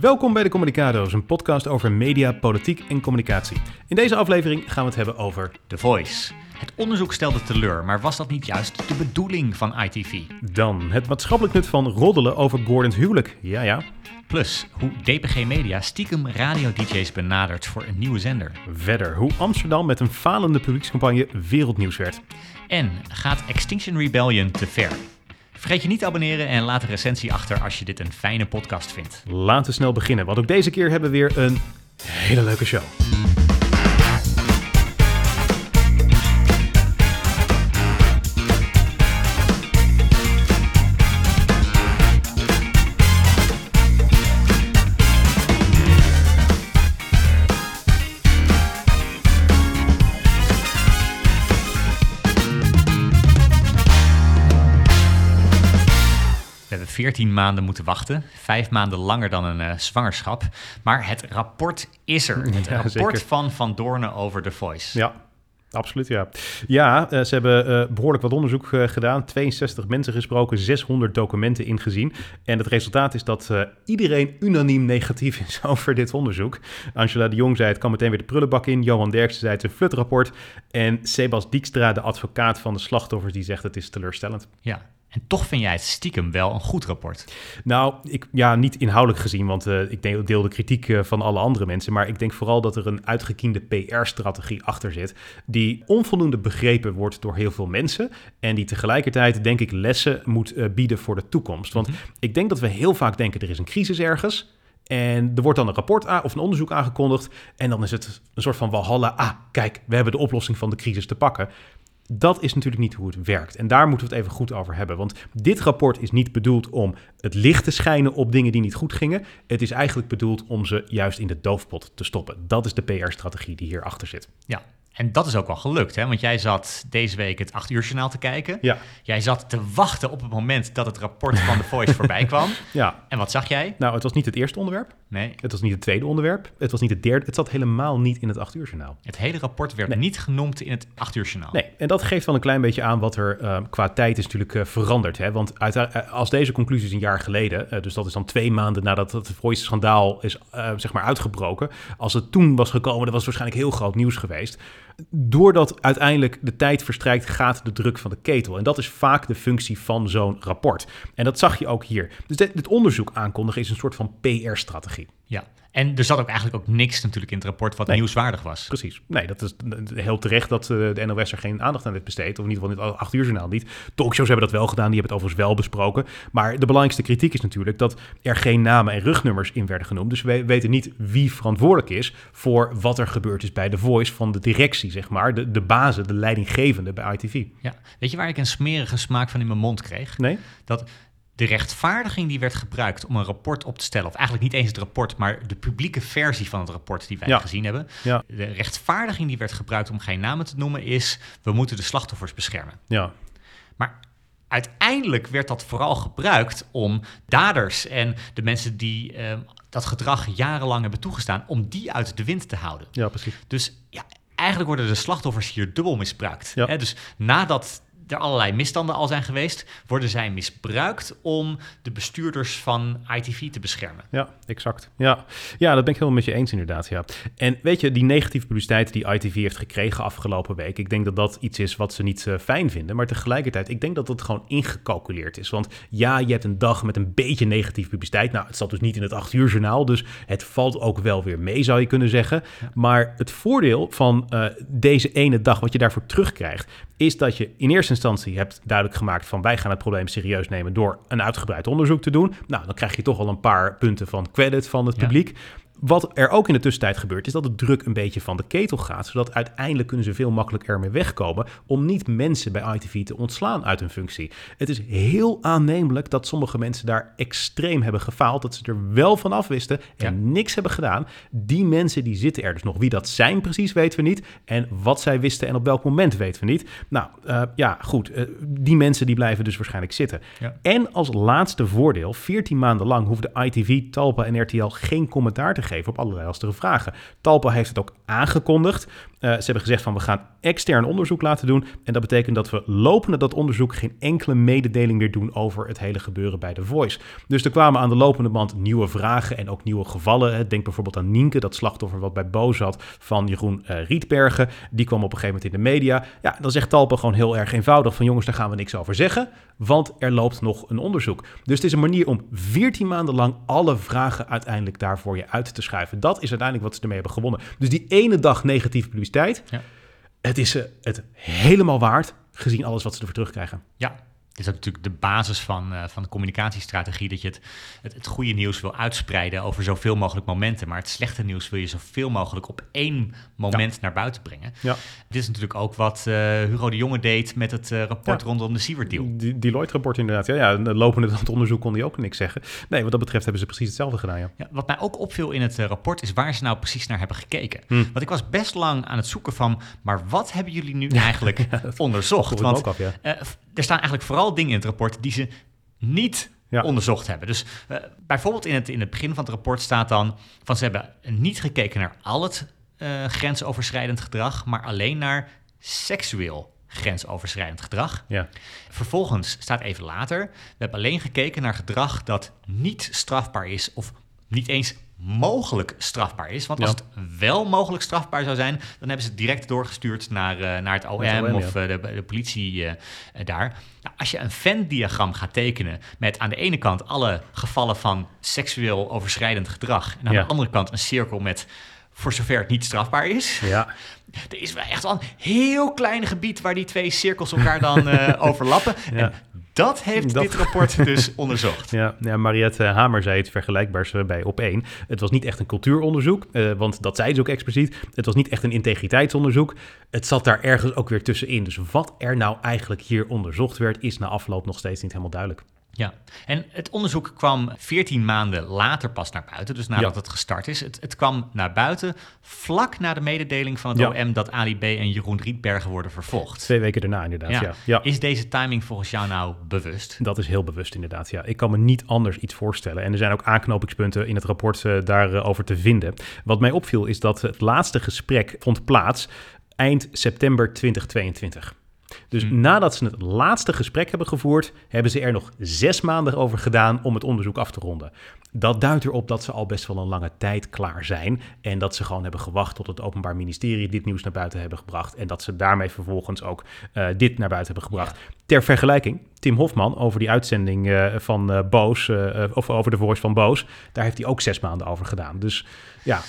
Welkom bij de Communicado's, een podcast over media, politiek en communicatie. In deze aflevering gaan we het hebben over The Voice. Het onderzoek stelde teleur, maar was dat niet juist de bedoeling van ITV? dan het maatschappelijk nut van roddelen over Gordons huwelijk. Ja, ja. Plus hoe DPG Media stiekem radio-dj's benadert voor een nieuwe zender. Verder hoe Amsterdam met een falende publiekscampagne wereldnieuws werd. En gaat Extinction Rebellion te ver? Vergeet je niet te abonneren en laat een recensie achter als je dit een fijne podcast vindt. Laten we snel beginnen, want ook deze keer hebben we weer een hele leuke show. 14 maanden moeten wachten, vijf maanden langer dan een eh, zwangerschap. Maar het rapport is er. Het Ja, rapport zeker. van Van Doornen over The Voice. Ja, absoluut ja. Ja, eh, ze hebben eh, behoorlijk wat onderzoek gedaan. 62 mensen gesproken, 600 documenten ingezien. En het resultaat is dat iedereen unaniem negatief is over dit onderzoek. Angela de Jong zei het kan meteen weer de prullenbak in. Johan Derksen zei het is een flutrapport. En Sebas Dijkstra, de advocaat van de slachtoffers, die zegt het is teleurstellend. Ja. En toch vind jij het stiekem wel een goed rapport. Nou, ik, ja, niet inhoudelijk gezien, want eh, ik deel, deel de kritiek eh, van alle andere mensen. Maar ik denk vooral dat er een uitgekiende PR-strategie achter zit. Die onvoldoende begrepen wordt door heel veel mensen. En die tegelijkertijd, denk ik, lessen moet eh, bieden voor de toekomst. Want ik denk dat we heel vaak denken: er is een crisis ergens. En er wordt dan een rapport of een onderzoek aangekondigd. En dan is het een soort van walhalla. Ah, kijk, we hebben de oplossing van de crisis te pakken. Dat is natuurlijk niet hoe het werkt. En daar moeten we het even goed over hebben. Want dit rapport is niet bedoeld om het licht te schijnen op dingen die niet goed gingen. Het is eigenlijk bedoeld om ze juist in de doofpot te stoppen. Dat is de PR-strategie die hierachter zit. Ja. En dat is ook wel gelukt, hè? Want jij zat deze week het 8 uur journaal te kijken. Ja, Jij zat te wachten op het moment dat het rapport van The Voice voorbij kwam. ja. En wat zag jij? Nou, het was niet het eerste onderwerp. Nee, Het was niet het tweede onderwerp. Het was niet het derde. Het zat helemaal niet in het 8 uur journaal. het hele rapport werd Nee. niet genoemd in het 8 uur journaal. Nee, en dat geeft wel een klein beetje aan wat er eh, qua tijd is natuurlijk eh, veranderd. Hè? Want uite- eh, als deze conclusies een jaar geleden, dus dat is dan twee maanden nadat het Voice-schandaal is eh, zeg maar uitgebroken, als het toen was gekomen, dat was waarschijnlijk heel groot nieuws geweest. Doordat uiteindelijk de tijd verstrijkt, gaat de druk van de ketel. En dat is vaak de functie van zo'n rapport. En dat zag je ook hier. Dus dit, onderzoek aankondigen is een soort van PR-strategie. Ja. En er zat ook eigenlijk ook niks natuurlijk in het rapport wat Nee. nieuwswaardig was. Precies. Nee, dat is heel terecht dat eh, de NOS er geen aandacht aan heeft besteed. Of in ieder geval in het 8 uur journaal niet. Talkshows hebben dat wel gedaan, die hebben het overigens wel besproken. Maar de belangrijkste kritiek is natuurlijk dat er geen namen en rugnummers in werden genoemd. Dus we weten niet wie verantwoordelijk is voor wat er gebeurd is bij The Voice van de directie, zeg maar. De, de bazen, de leidinggevende bij ITV. Ja. Weet je waar ik een smerige smaak van in mijn mond kreeg? Nee? Dat de rechtvaardiging die werd gebruikt om een rapport op te stellen, of eigenlijk niet eens het rapport, maar de publieke versie van het rapport die wij Ja. gezien hebben. Ja. De rechtvaardiging die werd gebruikt om geen namen te noemen is, we moeten de slachtoffers beschermen. Ja. Maar uiteindelijk werd dat vooral gebruikt om daders en de mensen die eh, dat gedrag jarenlang hebben toegestaan, om die uit de wind te houden. Ja, precies. Dus ja, eigenlijk worden de slachtoffers hier dubbel misbruikt. Ja. Hè, dus nadat er allerlei misstanden al zijn geweest, worden zij misbruikt om de bestuurders van ITV te beschermen. Ja, exact. Ja. ja, dat ben ik helemaal met je eens inderdaad. Ja. En weet je, die negatieve publiciteit die ITV heeft gekregen afgelopen week, ik denk dat dat iets is wat ze niet eh, fijn vinden. Maar tegelijkertijd, ik denk dat dat gewoon ingecalculeerd is. Want ja, je hebt een dag met een beetje negatieve publiciteit. Nou, het zat dus niet in het 8 uur journaal, dus het valt ook wel weer mee, zou je kunnen zeggen. Maar het voordeel van eh, deze ene dag, wat je daarvoor terugkrijgt, is dat je in eerste instantie hebt duidelijk gemaakt van wij gaan het probleem serieus nemen door een uitgebreid onderzoek te doen. Nou, dan krijg je toch al een paar punten van credit van het Ja. Wat er ook in de tussentijd gebeurt, is dat de druk een beetje van de ketel gaat. Zodat uiteindelijk kunnen ze veel makkelijker ermee wegkomen om niet mensen bij ITV te ontslaan uit hun functie. Het is heel aannemelijk dat sommige mensen daar extreem hebben gefaald. Dat ze er wel van af wisten en Ja. niks hebben gedaan. Die mensen die zitten er dus nog. Wie dat zijn precies weten we niet. En wat zij wisten en op welk moment weten we niet. Nou eh, ja, goed. Eh, die mensen die blijven dus waarschijnlijk zitten. Ja. En als laatste voordeel, 14 maanden lang hoefde ITV, Talpa en RTL geen commentaar te geven op allerlei lastige vragen. Talpa heeft het ook aangekondigd. Eh, ze hebben gezegd van we gaan extern onderzoek laten doen. En dat betekent dat we lopende dat onderzoek geen enkele mededeling meer doen over het hele gebeuren bij The Voice. Dus er kwamen aan de lopende band nieuwe vragen en ook nieuwe gevallen. Denk bijvoorbeeld aan Nienke, dat slachtoffer wat bij Bo zat van Jeroen uh, Rietbergen. Die kwam op een gegeven moment in de media. Ja, dan zegt Talpa gewoon heel erg eenvoudig van jongens, daar gaan we niks over zeggen, want er loopt nog een onderzoek. Dus het is een manier om 14 maanden lang alle vragen uiteindelijk daarvoor je uit te schuiven. Dat is uiteindelijk wat ze ermee hebben gewonnen. Dus die ene dag negatieve publiciteit, ja. het is het helemaal waard, gezien alles wat ze ervoor terugkrijgen. Ja, het is ook natuurlijk de basis van, uh, van de communicatiestrategie. Dat je het, het, het, goede nieuws wil uitspreiden over zoveel mogelijk momenten. Maar het slechte nieuws wil je zoveel mogelijk op één moment naar buiten brengen. Ja. Dit is natuurlijk ook wat uh, Hugo de Jonge deed met het uh, rapport rondom de Siewert deal. Die Deloitte-rapport inderdaad. Ja, ja, lopende dat onderzoek kon hij ook niks zeggen. Nee, wat dat betreft hebben ze precies hetzelfde gedaan. Ja. ja wat mij ook opviel in het rapport is waar ze nou precies naar hebben gekeken. Hm. Want ik was best lang aan het zoeken van, maar wat hebben jullie nu eigenlijk onderzocht? Want af, er staan eigenlijk vooral dingen in het rapport die ze niet onderzocht hebben. Dus uh, bijvoorbeeld in het, in het begin van het rapport staat dan van ze hebben niet gekeken naar al het uh, grensoverschrijdend gedrag, maar alleen naar seksueel grensoverschrijdend gedrag. Ja. Vervolgens staat even later, we hebben alleen gekeken naar gedrag dat niet strafbaar is of niet eens mogelijk strafbaar is. Want als het wel mogelijk strafbaar zou zijn, dan hebben ze het direct doorgestuurd naar, uh, naar het OM, of uh, de, de, politie uh, daar. Nou, als je een Venn-diagram gaat tekenen met aan de ene kant alle gevallen van seksueel overschrijdend gedrag en aan de andere kant een cirkel met voor zover het niet strafbaar is. Ja. Er is wel echt wel een heel klein gebied waar die twee cirkels elkaar dan overlappen. En dat heeft dit rapport dus onderzocht. Ja, ja, Mariette Hamer zei het vergelijkbaar bij op één. Het was niet echt een cultuuronderzoek, uh, want dat zei ze ook expliciet. Het was niet echt een integriteitsonderzoek. Het zat daar ergens ook weer tussenin. Dus wat er nou eigenlijk hier onderzocht werd, is na afloop nog steeds niet helemaal duidelijk. Ja, en het onderzoek kwam 14 maanden later pas naar buiten, dus nadat het gestart is. Het, het, kwam naar buiten vlak na de mededeling van het OM dat Ali B. en Jeroen Rietbergen worden vervolgd. Twee weken daarna inderdaad, ja. ja. Is deze timing volgens jou nou bewust? Dat is heel bewust inderdaad, ja. Ik kan me niet anders iets voorstellen. En er zijn ook aanknopingspunten in het rapport uh, daarover te vinden. Wat mij opviel is dat het laatste gesprek vond plaats eind september 2022. Dus hmm. nadat ze het laatste gesprek hebben gevoerd, hebben ze er nog zes maanden over gedaan om het onderzoek af te ronden. Dat duidt erop dat ze al best wel een lange tijd klaar zijn. En dat ze gewoon hebben gewacht tot het Openbaar Ministerie dit nieuws naar buiten hebben gebracht. En dat ze daarmee vervolgens ook uh, dit naar buiten hebben gebracht. Ter vergelijking, Tim Hofman over die uitzending uh, van uh, Boos, of over de Voice van Boos, daar heeft hij ook zes maanden over gedaan. Dus ja,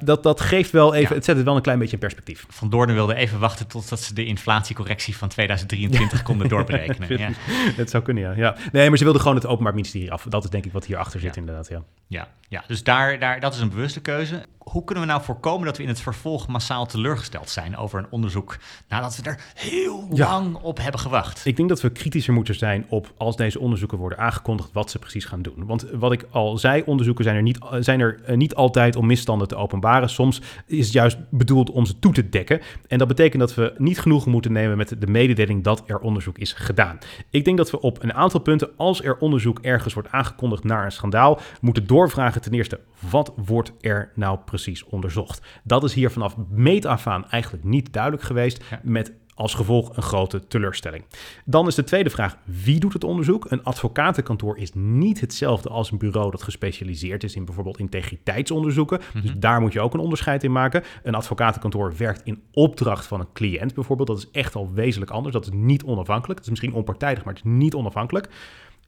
dat, dat geeft wel even, het zet het wel een klein beetje in perspectief. Van Doornen wilde even wachten totdat ze de inflatiecorrectie van 2023 konden doorberekenen. ja. Het zou kunnen, ja. ja. Nee, maar ze wilden gewoon het Openbaar Ministerie af. Dat is denk ik wat hierachter zit inderdaad, ja. Ja, ja dus daar, daar, dat is een bewuste keuze. Hoe kunnen we nou voorkomen dat we in het vervolg massaal teleurgesteld zijn over een onderzoek nadat we er heel lang op hebben gewacht? Ik denk dat we kritischer moeten zijn op als deze onderzoeken worden aangekondigd wat ze precies gaan doen. Want wat ik al zei, onderzoeken zijn er niet, zijn er eh, niet altijd om misstanden te openbaren. Soms is het juist bedoeld om ze toe te dekken. En dat betekent dat we niet genoegen moeten nemen met de mededeling dat er onderzoek is gedaan. Ik denk dat we op een aantal punten, als er onderzoek ergens wordt aangekondigd naar een schandaal, moeten doorvragen ten eerste, wat wordt er nou precies onderzocht? Dat is hier vanaf meet af aan eigenlijk niet duidelijk geweest met als gevolg een grote teleurstelling. Dan is de tweede vraag: wie doet het onderzoek? Een advocatenkantoor is niet hetzelfde als een bureau dat gespecialiseerd is in bijvoorbeeld integriteitsonderzoeken. Dus mhm. daar moet je ook een onderscheid in maken. Een advocatenkantoor werkt in opdracht van een cliënt bijvoorbeeld. Dat is echt al wezenlijk anders. Dat is niet onafhankelijk. Het is misschien onpartijdig, maar het is niet onafhankelijk.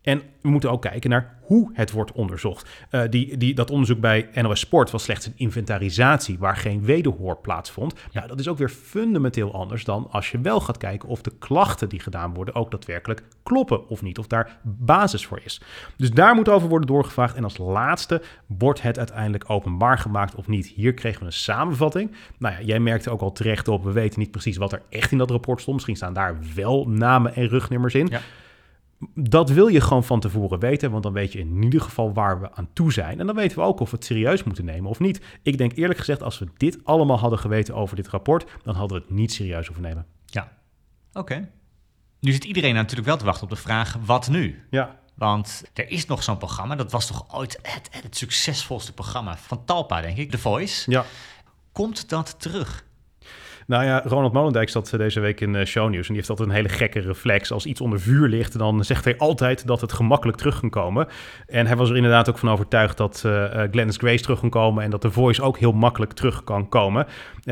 En we moeten ook kijken naar hoe het wordt onderzocht. Uh, die, die, dat onderzoek bij NOS Sport was slechts een inventarisatie waar geen wederhoor plaatsvond. Nou, dat is ook weer fundamenteel anders dan als je wel gaat kijken of de klachten die gedaan worden ook daadwerkelijk kloppen of niet. Of daar basis voor is. Dus daar moet over worden doorgevraagd. En als laatste wordt het uiteindelijk openbaar gemaakt of niet. Hier kregen we een samenvatting. Nou ja, jij merkte ook al terecht op, we weten niet precies wat er echt in dat rapport stond. Misschien staan daar wel namen en rugnummers in. Ja dat wil je gewoon van tevoren weten, want dan weet je in ieder geval waar we aan toe zijn. En dan weten we ook of we het serieus moeten nemen of niet. Ik denk eerlijk gezegd, als we dit allemaal hadden geweten over dit rapport, dan hadden we het niet serieus hoeven nemen. Ja, oké. Nu zit iedereen natuurlijk wel te wachten op de vraag, wat nu? Ja. Want er is nog zo'n programma, dat was toch ooit het, het succesvolste programma van Talpa, denk ik, The Voice. Ja. Komt dat terug? Nou ja, Ronald Molendijk zat deze week in uh, Shownieuws en die heeft altijd een hele gekke reflex. Als iets onder vuur ligt, dan zegt hij altijd dat het gemakkelijk terug kan komen. En hij was er inderdaad ook van overtuigd dat uh, Glennis Grace terug kan komen en dat The Voice ook heel makkelijk terug kan komen.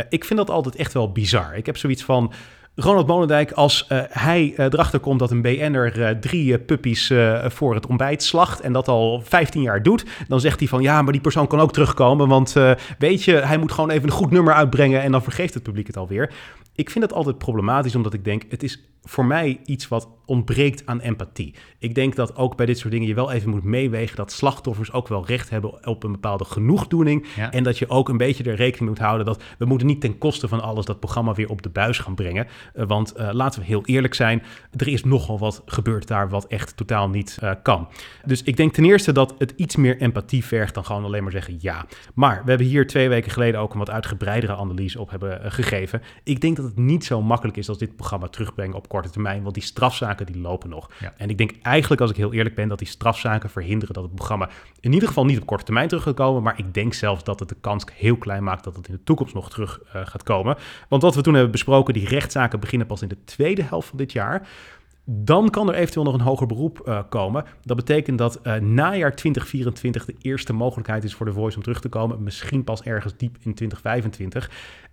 ik vind dat altijd echt wel bizar. Ik heb zoiets van... Ronald Molendijk, als uh, hij uh, erachter komt dat een BN'er uh, drie puppies voor het ontbijt slacht en dat al 15 jaar doet, dan zegt hij van ja, maar die persoon kan ook terugkomen, want weet je, hij moet gewoon even een goed nummer uitbrengen en dan vergeeft het publiek het alweer. Ik vind dat altijd problematisch, omdat ik denk, het is voor mij iets wat ontbreekt aan empathie. Ik denk dat ook bij dit soort dingen je wel even moet meewegen dat slachtoffers ook wel recht hebben op een bepaalde genoegdoening. En dat je ook een beetje er rekening moet houden dat we moeten niet ten koste van alles dat programma weer op de buis gaan brengen. Uh, want uh, laten we heel eerlijk zijn, er is nogal wat gebeurd daar wat echt totaal niet uh, kan. Dus ik denk ten eerste dat het iets meer empathie vergt dan gewoon alleen maar zeggen ja. Maar we hebben hier twee weken geleden ook een wat uitgebreidere analyse op hebben gegeven. Ik denk dat het niet zo makkelijk is als dit programma terugbrengen op korte termijn, want die strafzaken die lopen nog. En ik denk eigenlijk, als ik heel eerlijk ben, dat die strafzaken verhinderen dat het programma in ieder geval niet op korte termijn terug gaat komen, maar ik denk zelfs dat het de kans heel klein maakt dat het in de toekomst nog terug uh, gaat komen. Want wat we toen hebben besproken, die rechtszaken beginnen pas in de tweede helft van dit jaar. Dan kan er eventueel nog een hoger beroep uh, komen. Dat betekent dat uh, najaar 2024 de eerste mogelijkheid is voor de Voice om terug te komen. Misschien pas ergens diep in 2025.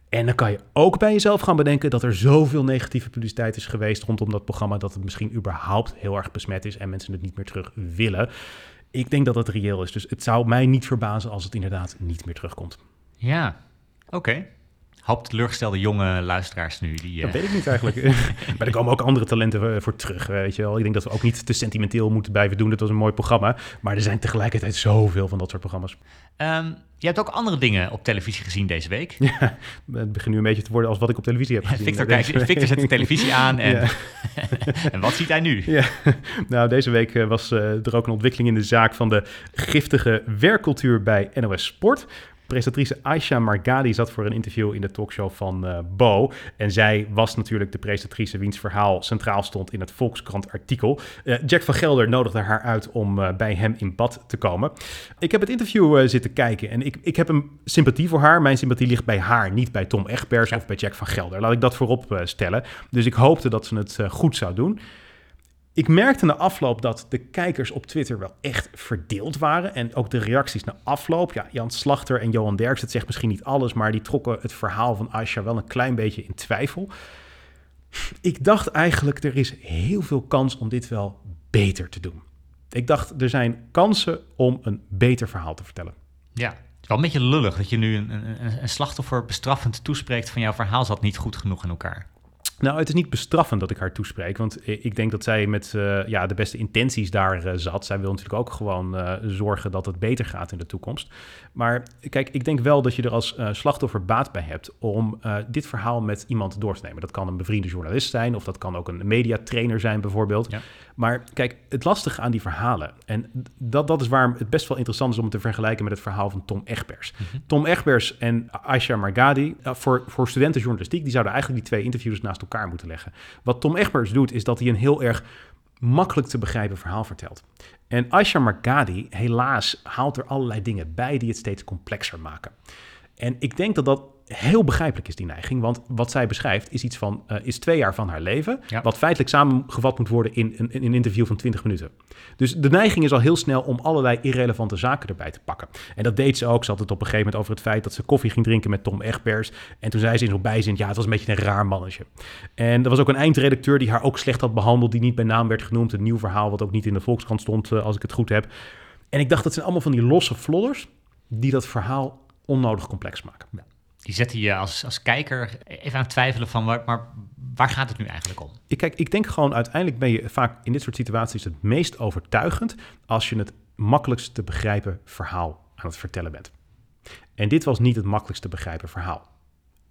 En dan kan je ook bij jezelf gaan bedenken dat er zoveel negatieve publiciteit is geweest rondom dat programma dat het misschien überhaupt heel erg besmet is en mensen het niet meer terug willen. Ik denk dat dat reëel is. Dus het zou mij niet verbazen als het inderdaad niet meer terugkomt. Ja, oké hoop teleurgestelde jonge luisteraars nu. Die, Dat weet ik niet eigenlijk. maar er komen ook andere talenten eh, voor terug, weet je wel. Ik denk dat we ook niet te sentimenteel moeten blijven doen. Het was een mooi programma. Maar er zijn tegelijkertijd zoveel van dat soort programma's. Um, je hebt ook andere dingen op televisie gezien deze week. Ja, het begint nu een beetje te worden als wat ik op televisie heb gezien. Victor, kijk, Victor zet de televisie aan en, en wat ziet hij nu? Ja. Nou, deze week eh, was eh, er ook een ontwikkeling in de zaak van de giftige werkcultuur bij NOS Sport. Presentatrice Aisha Margadi zat voor een interview in de talkshow van uh, Bo. En zij was natuurlijk de presentatrice wiens verhaal centraal stond in het Volkskrant artikel. Uh, Jack van Gelder nodigde haar uit om uh, bij hem in bad te komen. Ik heb het interview zitten kijken en ik, ik heb een sympathie voor haar. Mijn sympathie ligt bij haar, niet bij Tom Egbers of bij Jack van Gelder. Laat ik dat voorop stellen. Dus ik hoopte dat ze het goed zou doen. Ik merkte na afloop dat de kijkers op Twitter wel echt verdeeld waren. En ook de reacties na afloop. Ja, Jan Slachter en Johan Derks, het zegt misschien niet alles, maar die trokken het verhaal van Asha wel een klein beetje in twijfel. Ik dacht eigenlijk, er is heel veel kans om dit wel beter te doen. Ik dacht, er zijn kansen om een beter verhaal te vertellen. Ja, wel een beetje lullig dat je nu een, een, een slachtoffer bestraffend toespreekt van jouw verhaal zat niet goed genoeg in elkaar. Nou, het is niet bestraffend dat ik haar toespreek. Want ik denk dat zij met uh, ja, de beste intenties daar uh, zat. Zij wil natuurlijk ook gewoon uh, zorgen dat het beter gaat in de toekomst. Maar kijk, ik denk wel dat je er als slachtoffer baat bij hebt om dit verhaal met iemand door te nemen. Dat kan een bevriende journalist zijn, of dat kan ook een mediatrainer zijn, bijvoorbeeld. Ja. Maar kijk, het lastige aan die verhalen, en dat, dat is waarom het best wel interessant is om het te vergelijken met het verhaal van Tom Egbers. Mm -hmm. Tom Egbers en Aisha Margadi, voor, voor studenten journalistiek, die zouden eigenlijk die twee interviews naast elkaar moeten leggen. Wat Tom Egbers doet, is dat hij een heel erg makkelijk te begrijpen verhaal vertelt. En Aisha Margadi, helaas, haalt er allerlei dingen bij die het steeds complexer maken. En ik denk dat dat heel begrijpelijk is, die neiging. Want wat zij beschrijft is iets van, uh, is twee jaar van haar leven. Ja. Wat feitelijk samengevat moet worden in, in, in, een interview van 20 minuten. Dus de neiging is al heel snel om allerlei irrelevante zaken erbij te pakken. En dat deed ze ook. Ze had het op een gegeven moment over het feit dat ze koffie ging drinken met Tom Egbers. En toen zei ze in zo'n bijzin, ja, het was een beetje een raar mannetje. En er was ook een eindredacteur die haar ook slecht had behandeld, die niet bij naam werd genoemd. Een nieuw verhaal wat ook niet in de Volkskrant stond, uh, als ik het goed heb. En ik dacht, dat zijn allemaal van die losse flodders die dat verhaal onnodig complex maken. Ja die zetten je als, als kijker even aan het twijfelen van, waar, maar waar gaat het nu eigenlijk om? Ik, kijk, ik denk gewoon uiteindelijk ben je vaak in dit soort situaties het meest overtuigend als je het makkelijkst te begrijpen verhaal aan het vertellen bent. En dit was niet het makkelijkst te begrijpen verhaal.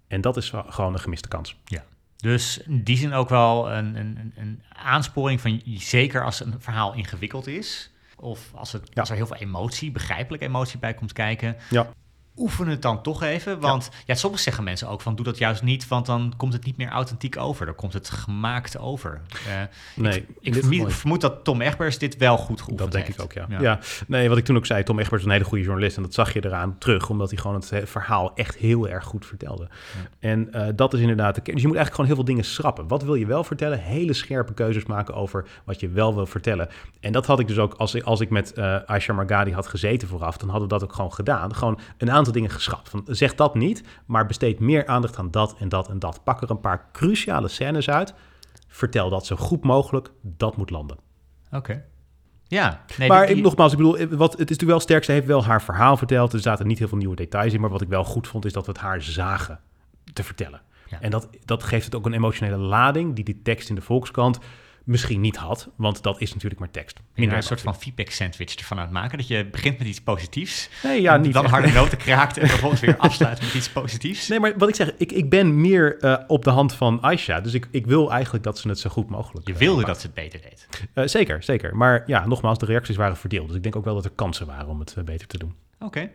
En dat is gewoon een gemiste kans. Ja. Dus in die zin ook wel een, een, een aansporing van zeker als een verhaal ingewikkeld is. Of als, het, als er heel veel emotie, begrijpelijke emotie bij komt kijken. Ja oefen het dan toch even. Want ja. soms zeggen mensen ook van doe dat juist niet, want dan komt het niet meer authentiek over. Dan komt het gemaakt over. Uh, nee, ik, ik vermoed, dat Tom Egbers dit wel goed geoefend Dat denk ik ook, ja. ja. Nee, wat ik toen ook zei, Tom Egbers is een hele goede journalist. En dat zag je eraan terug, omdat hij gewoon het verhaal echt heel erg goed vertelde. En uh, dat is inderdaad de Dus je moet eigenlijk gewoon heel veel dingen schrappen. Wat wil je wel vertellen? Hele scherpe keuzes maken over wat je wel wil vertellen. En dat had ik dus ook, als ik, als ik met uh, Aisha Margadi had gezeten vooraf, dan hadden we dat ook gewoon gedaan. Gewoon een aantal dingen geschrapt. Van, zeg dat niet, maar besteed meer aandacht aan dat en dat en dat. Pak er een paar cruciale scènes uit. Vertel dat zo goed mogelijk. Dat moet landen. Oké. Ja, nee, maar nogmaals, ik bedoel, wat, het is natuurlijk wel sterk. Ze heeft wel haar verhaal verteld. Er zaten niet heel veel nieuwe details in. Maar wat ik wel goed vond, is dat we het haar zagen te vertellen. En dat, dat geeft het ook een emotionele lading die die tekst in de Volkskrant misschien niet had, want dat is natuurlijk maar tekst. Minder een soort van feedback sandwich ervan aan het maken, dat je begint met iets positiefs, nee, ja, niet dan harde noten kraakt en vervolgens weer afsluit met iets positiefs. Nee, maar wat ik zeg, ik, ik ben meer uh, op de hand van Aisha, dus ik, ik wil eigenlijk dat ze het zo goed mogelijk Je wilde uh, dat ze het beter deed? Uh, zeker, zeker. Maar ja, nogmaals, de reacties waren verdeeld, dus ik denk ook wel dat er kansen waren om het beter te doen. Oké.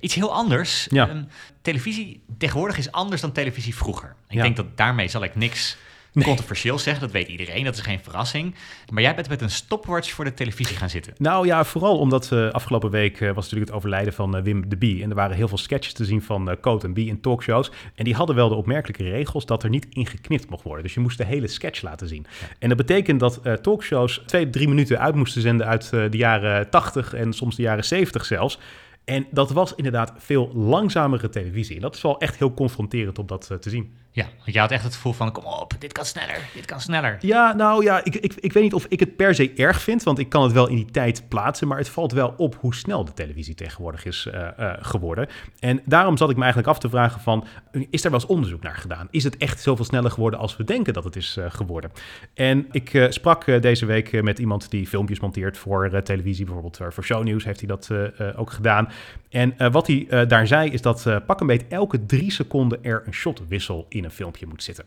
Iets heel anders. Ja. Um, televisie tegenwoordig is anders dan televisie vroeger. Ik denk dat daarmee zal ik niks nee. controversieel zeggen. Dat weet iedereen, dat is geen verrassing. Maar jij bent met een stopwatch voor de televisie gaan zitten. Nou ja, vooral omdat uh, afgelopen week uh, was natuurlijk het overlijden van uh, Wim de Bie. En er waren heel veel sketches te zien van Coat en Bie in talkshows. En die hadden wel de opmerkelijke regels dat er niet ingeknipt mocht worden. Dus je moest de hele sketch laten zien. En dat betekent dat talkshows twee, drie minuten uit moesten zenden uit de jaren 80 en soms de jaren 70 zelfs. En dat was inderdaad veel langzamere televisie. En dat is wel echt heel confronterend om dat te zien. Ja, want je had echt het gevoel van, kom op, dit kan sneller, dit kan sneller. Ja, nou ja, ik, ik, ik weet niet of ik het per se erg vind, want ik kan het wel in die tijd plaatsen, maar het valt wel op hoe snel de televisie tegenwoordig is uh, uh, geworden. En daarom zat ik me eigenlijk af te vragen van, is er wel eens onderzoek naar gedaan? Is het echt zoveel sneller geworden als we denken dat het is uh, geworden? En ik sprak deze week met iemand die filmpjes monteert voor televisie, bijvoorbeeld voor shownieuws heeft hij dat ook gedaan. En wat hij daar zei is dat pak een beetje elke drie seconden er een shotwissel in een filmpje moet zitten.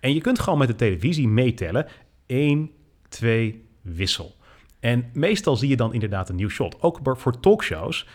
En je kunt gewoon met de televisie meetellen. 1, 2, wissel. En meestal zie je dan inderdaad een nieuw shot. Ook voor talkshows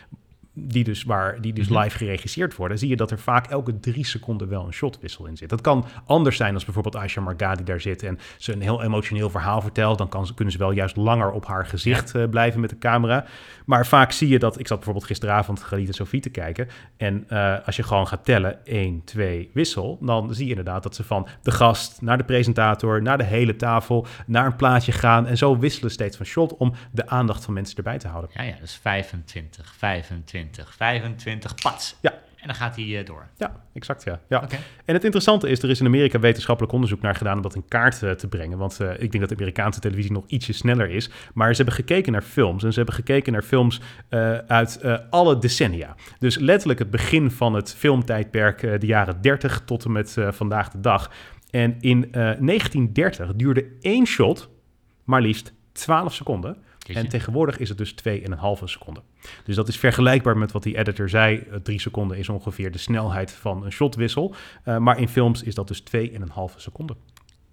die dus, waar, die dus mhm. live geregisseerd worden, zie je dat er vaak elke drie seconden wel een shotwissel in zit. Dat kan anders zijn als bijvoorbeeld Aisha Margadi daar zit en ze een heel emotioneel verhaal vertelt. Dan kan kunnen ze wel juist langer op haar gezicht uh, blijven met de camera. Maar vaak zie je dat, ik zat bijvoorbeeld gisteravond Geliet Sofie te kijken. En uh, als je gewoon gaat tellen, 1, 2, wissel, dan zie je inderdaad dat ze van de gast naar de presentator, naar de hele tafel, naar een plaatje gaan. En zo wisselen steeds van shot om de aandacht van mensen erbij te houden. Ja, ja, dus 25, 25. 20, 25, pats. Ja. En dan gaat hij uh, door. Ja, exact. Ja. ja. En het interessante is, er is in Amerika wetenschappelijk onderzoek naar gedaan om dat in kaart uh, te brengen. Want uh, ik denk dat de Amerikaanse televisie nog ietsje sneller is. Maar ze hebben gekeken naar films. En ze hebben gekeken naar films uit alle decennia. Dus letterlijk het begin van het filmtijdperk, de jaren 30 tot en met vandaag de dag. En in 1930 duurde één shot maar liefst 12 seconden. En tegenwoordig is het dus 2,5 seconden. Dus dat is vergelijkbaar met wat die editor zei. 3 seconden is ongeveer de snelheid van een shotwissel. Uh, maar in films is dat dus 2,5 seconden.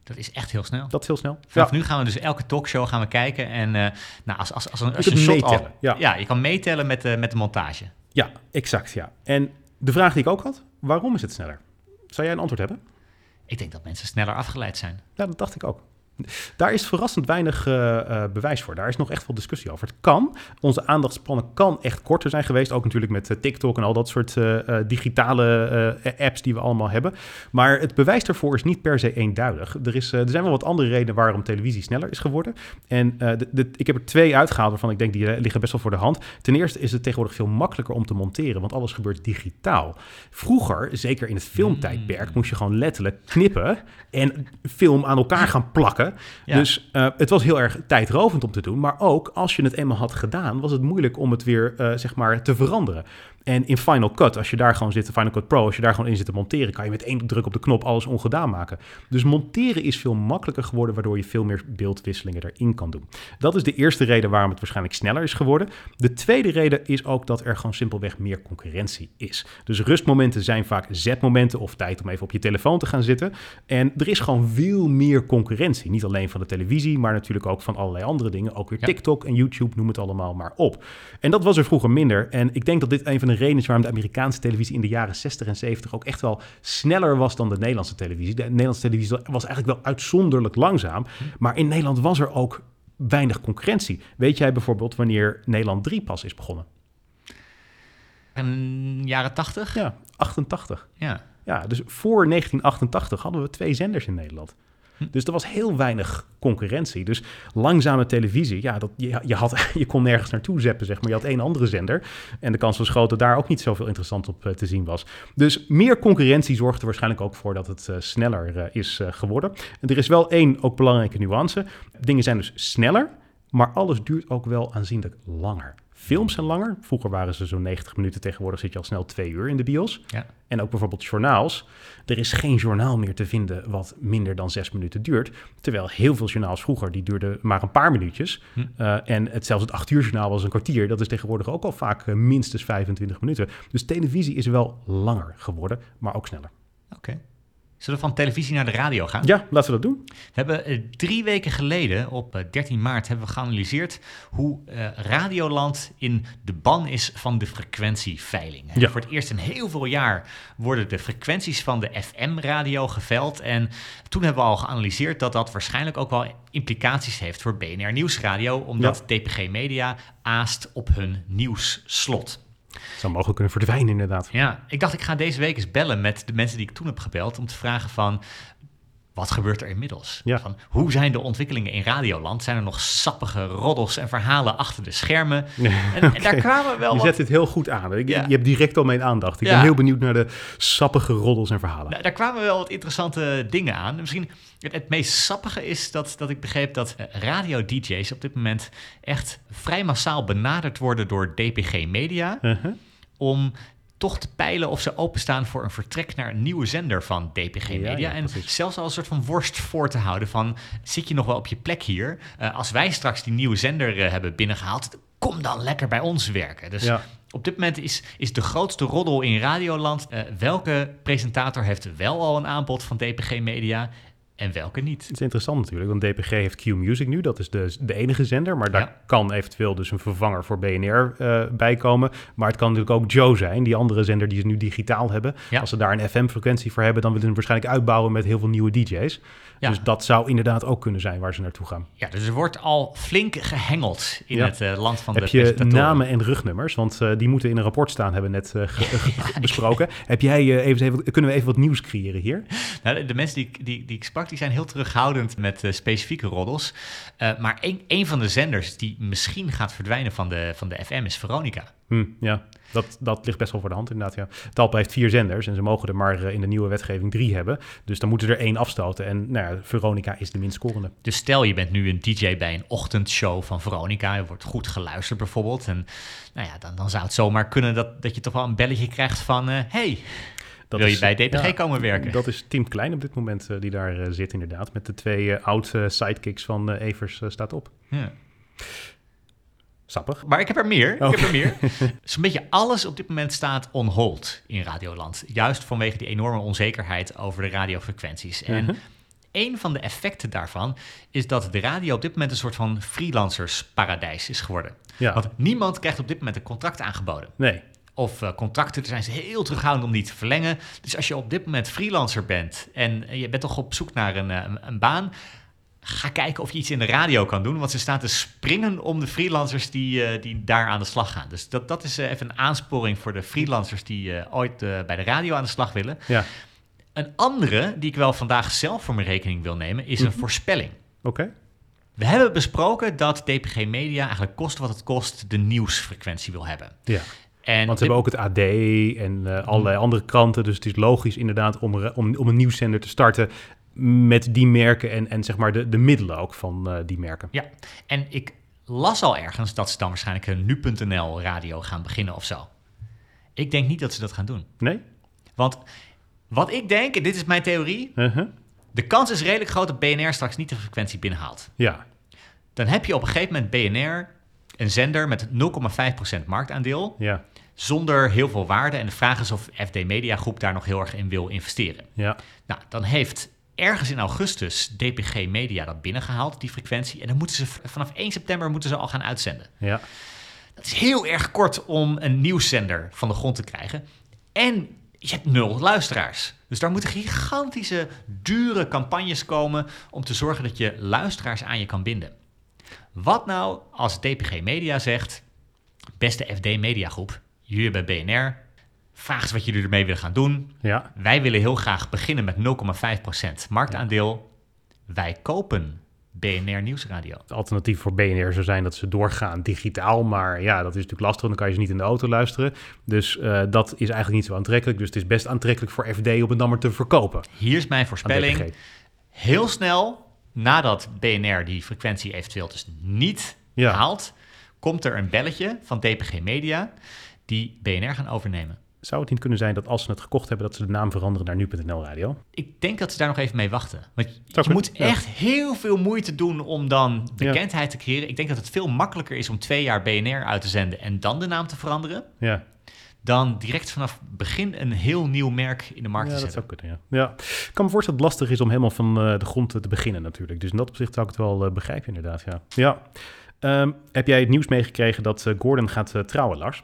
Dat is echt heel snel. Dat is heel snel. Vanaf nu gaan we dus elke talkshow gaan we kijken. En uh, nou, als, als, als, een, als je, shot al, ja. ja. je kan meetellen met, uh, met de montage. Ja, exact. Ja. En de vraag die ik ook had, waarom is het sneller? Zou jij een antwoord hebben? Ik denk dat mensen sneller afgeleid zijn. Ja, dat dacht ik ook. Daar is verrassend weinig uh, uh, bewijs voor. Daar is nog echt veel discussie over. Het kan, onze aandachtspannen kan echt korter zijn geweest. Ook natuurlijk met uh, TikTok en al dat soort digitale apps die we allemaal hebben. Maar het bewijs daarvoor is niet per se eenduidig. Er, is, er zijn wel wat andere redenen waarom televisie sneller is geworden. En de, de, ik heb er twee uitgehaald waarvan ik denk die liggen best wel voor de hand. Ten eerste is het tegenwoordig veel makkelijker om te monteren, want alles gebeurt digitaal. Vroeger, zeker in het filmtijdperk, mm. moest je gewoon letterlijk knippen en film aan elkaar gaan plakken. Dus uh, het was heel erg tijdrovend om te doen. Maar ook als je het eenmaal had gedaan, was het moeilijk om het weer uh, zeg maar te veranderen. En in Final Cut, als je daar gewoon zit, Final Cut Pro, als je daar gewoon in zit te monteren, kan je met één druk op de knop alles ongedaan maken. Dus monteren is veel makkelijker geworden, waardoor je veel meer beeldwisselingen erin kan doen. Dat is de eerste reden waarom het waarschijnlijk sneller is geworden. De tweede reden is ook dat er gewoon simpelweg meer concurrentie is. Dus rustmomenten zijn vaak zetmomenten of tijd om even op je telefoon te gaan zitten. En er is gewoon veel meer concurrentie. Niet alleen van de televisie, maar natuurlijk ook van allerlei andere dingen. Ook weer TikTok en YouTube, noem het allemaal maar op. En dat was er vroeger minder. En ik denk dat dit een van van de redenen waarom de Amerikaanse televisie in de jaren 60 en 70 ook echt wel sneller was dan de Nederlandse televisie. De Nederlandse televisie was eigenlijk wel uitzonderlijk langzaam. Maar in Nederland was er ook weinig concurrentie. Weet jij bijvoorbeeld wanneer Nederland 3 pas is begonnen? In jaren 80? Ja, 88. Ja. Ja, dus voor 1988 hadden we twee zenders in Nederland. Hm. Dus er was heel weinig concurrentie. Dus langzame televisie, ja, dat, je, je, had, je kon nergens naartoe zeppen, zeg maar. Je had één andere zender. En de kans was groot dat daar ook niet zoveel interessant op uh, te zien was. Dus meer concurrentie zorgt er waarschijnlijk ook voor dat het uh, sneller uh, is geworden. En er is wel één ook belangrijke nuance. Dingen zijn dus sneller, maar alles duurt ook wel aanzienlijk langer. Films zijn langer. Vroeger waren ze zo'n 90 minuten. Tegenwoordig zit je al snel twee uur in de bios. Ja. En ook bijvoorbeeld journaals. Er is geen journaal meer te vinden wat minder dan zes minuten duurt. Terwijl heel veel journaals vroeger, die duurden maar een paar minuutjes. Hm. Uh, en het, zelfs het acht uur journaal was een kwartier. Dat is tegenwoordig ook al vaak uh, minstens 25 minuten. Dus televisie is wel langer geworden, maar ook sneller. Oké. Okay. Zullen we van televisie naar de radio gaan? Ja, laten we dat doen. We hebben uh, drie weken geleden, op uh, 13 maart, hebben we geanalyseerd hoe uh, Radioland in de ban is van de frequentieveiling. Ja. Voor het eerst in heel veel jaar worden de frequenties van de FM-radio geveild. En toen hebben we al geanalyseerd dat dat waarschijnlijk ook wel implicaties heeft voor BNR Nieuwsradio, omdat Ja. DPG Media aast op hun nieuwsslot. Zou mogelijk kunnen verdwijnen, inderdaad. Ja, ik dacht ik ga deze week eens bellen met de mensen die ik toen heb gebeld om te vragen van wat gebeurt er inmiddels? Ja. Van, hoe zijn de ontwikkelingen in Radioland? Zijn er nog sappige roddels en verhalen achter de schermen? En, en daar kwamen wel Je wat... zet dit heel goed aan. Ik- Ja. Je hebt direct al mijn aandacht. Ik Ja. ben heel benieuwd naar de sappige roddels en verhalen. Nou, daar kwamen wel wat interessante dingen aan. Misschien het, het meest sappige is dat, dat ik begreep dat eh, radio-dj's op dit moment echt vrij massaal benaderd worden door DPG Media. Uh-huh. om toch te peilen of ze openstaan voor een vertrek naar een nieuwe zender van DPG Media. ja, en zelfs al een soort van worst voor te houden van... zit je nog wel op je plek hier? Eh, als wij straks die nieuwe zender eh, hebben binnengehaald... kom dan lekker bij ons werken. Dus Ja. op dit moment is, is de grootste roddel in Radioland... eh, welke presentator heeft wel al een aanbod van DPG Media... en welke niet? Het is interessant natuurlijk, want DPG heeft Q-Music nu. Dat is de, de enige zender, maar daar Ja. kan eventueel dus een vervanger voor BNR eh bij komen. Maar het kan natuurlijk ook Joe zijn, die andere zender die ze nu digitaal hebben. Ja. Als ze daar een FM-frequentie voor hebben, dan willen ze hem waarschijnlijk uitbouwen met heel veel nieuwe DJ's. Ja. Dus dat zou inderdaad ook kunnen zijn waar ze naartoe gaan. Ja, dus er wordt al flink gehengeld in het eh, land van Heb de je presentatoren. namen en rugnummers? Want eh, die moeten in een rapport staan, hebben we net besproken. Heb jij, even, even, kunnen we even wat nieuws creëren hier? Nou, de, de mensen die, ik- die, die ik sprak, die zijn heel terughoudend met eh, specifieke roddels. Eh, maar een, een van de zenders die misschien gaat verdwijnen van de, van de FM is Veronica. Hm, ja, dat, dat ligt best wel voor de hand inderdaad. Ja. Talpa heeft vier zenders en ze mogen er maar eh, in de nieuwe wetgeving drie hebben. Dus dan moeten er één afstoten. En nou ja, Veronica is de minst scorende. Dus stel je bent nu een DJ bij een ochtendshow van Veronica. Je wordt goed geluisterd bijvoorbeeld. En nou ja, dan, dan zou het zomaar kunnen dat, dat je toch wel een belletje krijgt van... eh, hey, Dat wil je is- bij DPG ja, komen werken? Dat is Tim Klein op dit moment eh, die daar eh, zit inderdaad. Met de twee eh, oud sidekicks van Evers staat op. Ja. Sappig. Maar ik heb er meer. Oh. Ik heb er meer. Zo'n beetje alles op dit moment staat on hold in Radioland. Juist vanwege die enorme onzekerheid over de radiofrequenties. En Mhm. een van de effecten daarvan is dat de radio op dit moment een soort van freelancersparadijs is geworden. Ja, Want niemand krijgt op dit moment een contract aangeboden. nee. Of eh, contracten, daar zijn ze heel terughoudend om die te verlengen. Dus als je op dit moment freelancer bent en je bent toch op zoek naar een, eh, een, een baan, ga kijken of je iets in de radio kan doen. Want ze staan te springen om de freelancers die, eh, die daar aan de slag gaan. Dus dat, dat is even een aansporing voor de freelancers die ooit bij de radio aan de slag willen. Ja, Een andere, die ik wel vandaag zelf voor mijn rekening wil nemen, is een Mhm. voorspelling. oké. We hebben besproken dat DPG Media eigenlijk kost wat het kost de nieuwsfrequentie wil hebben. Ja, En want ze dit- hebben ook het AD en eh, allerlei andere kranten. Dus het is logisch inderdaad om, om, om een nieuwszender te starten met die merken en, en zeg maar de, de middelen ook van eh, die merken. Ja, en ik las al ergens dat ze dan waarschijnlijk een nu.nl radio gaan beginnen of zo. Ik denk niet dat ze dat gaan doen. Nee? Want wat ik denk, en dit is mijn theorie, Uh-huh. de kans is redelijk groot dat BNR straks niet de frequentie binnenhaalt. Ja, Dan heb je op een gegeven moment BNR, een zender met 0,5% marktaandeel, ja, zonder heel veel waarde. En de vraag is of FD Media Groep daar nog heel erg in wil investeren. ja. Nou, dan heeft ergens in augustus DPG Media dat binnengehaald, die frequentie. En dan moeten ze vanaf 1 september moeten ze al gaan uitzenden. Ja, Dat is heel erg kort om een nieuwszender van de grond te krijgen. En je hebt nul luisteraars. Dus daar moeten gigantische, dure campagnes komen om te zorgen dat je luisteraars aan je kan binden. Wat nou als DPG Media zegt, beste FD Mediagroep, jullie bij BNR, vraag eens wat jullie ermee willen gaan doen. Ja. Wij willen heel graag beginnen met 0,5% marktaandeel. Wij kopen BNR Nieuwsradio. Het alternatief voor BNR zou zijn dat ze doorgaan digitaal. Maar ja, dat is natuurlijk lastig. Dan kan je ze niet in de auto luisteren. Dus uh, dat is eigenlijk niet zo aantrekkelijk. Dus het is best aantrekkelijk voor FD om het dan maar te verkopen. Hier is mijn voorspelling. Heel snel nadat BNR die frequentie eventueel dus niet haalt, komt er een belletje van DPG Media die BNR gaan overnemen. Zou het niet kunnen zijn dat als ze het gekocht hebben, dat ze de naam veranderen naar nu.nl Radio? Ik denk dat ze daar nog even mee wachten. Want je moet echt heel veel moeite doen om dan bekendheid te creëren. Ik denk dat het veel makkelijker is om twee jaar BNR uit te zenden en dan de naam te veranderen. Ja. Dan direct vanaf begin een heel nieuw merk in de markt te zetten. Dat zou kunnen, ja. ja. Ik kan me voorstellen dat het lastig is om helemaal van uh, de grond te beginnen natuurlijk. Dus in dat opzicht zou ik het wel uh, begrijpen inderdaad, ja. ja. Um, heb jij het nieuws meegekregen dat uh, Gordon gaat trouwen, Lars?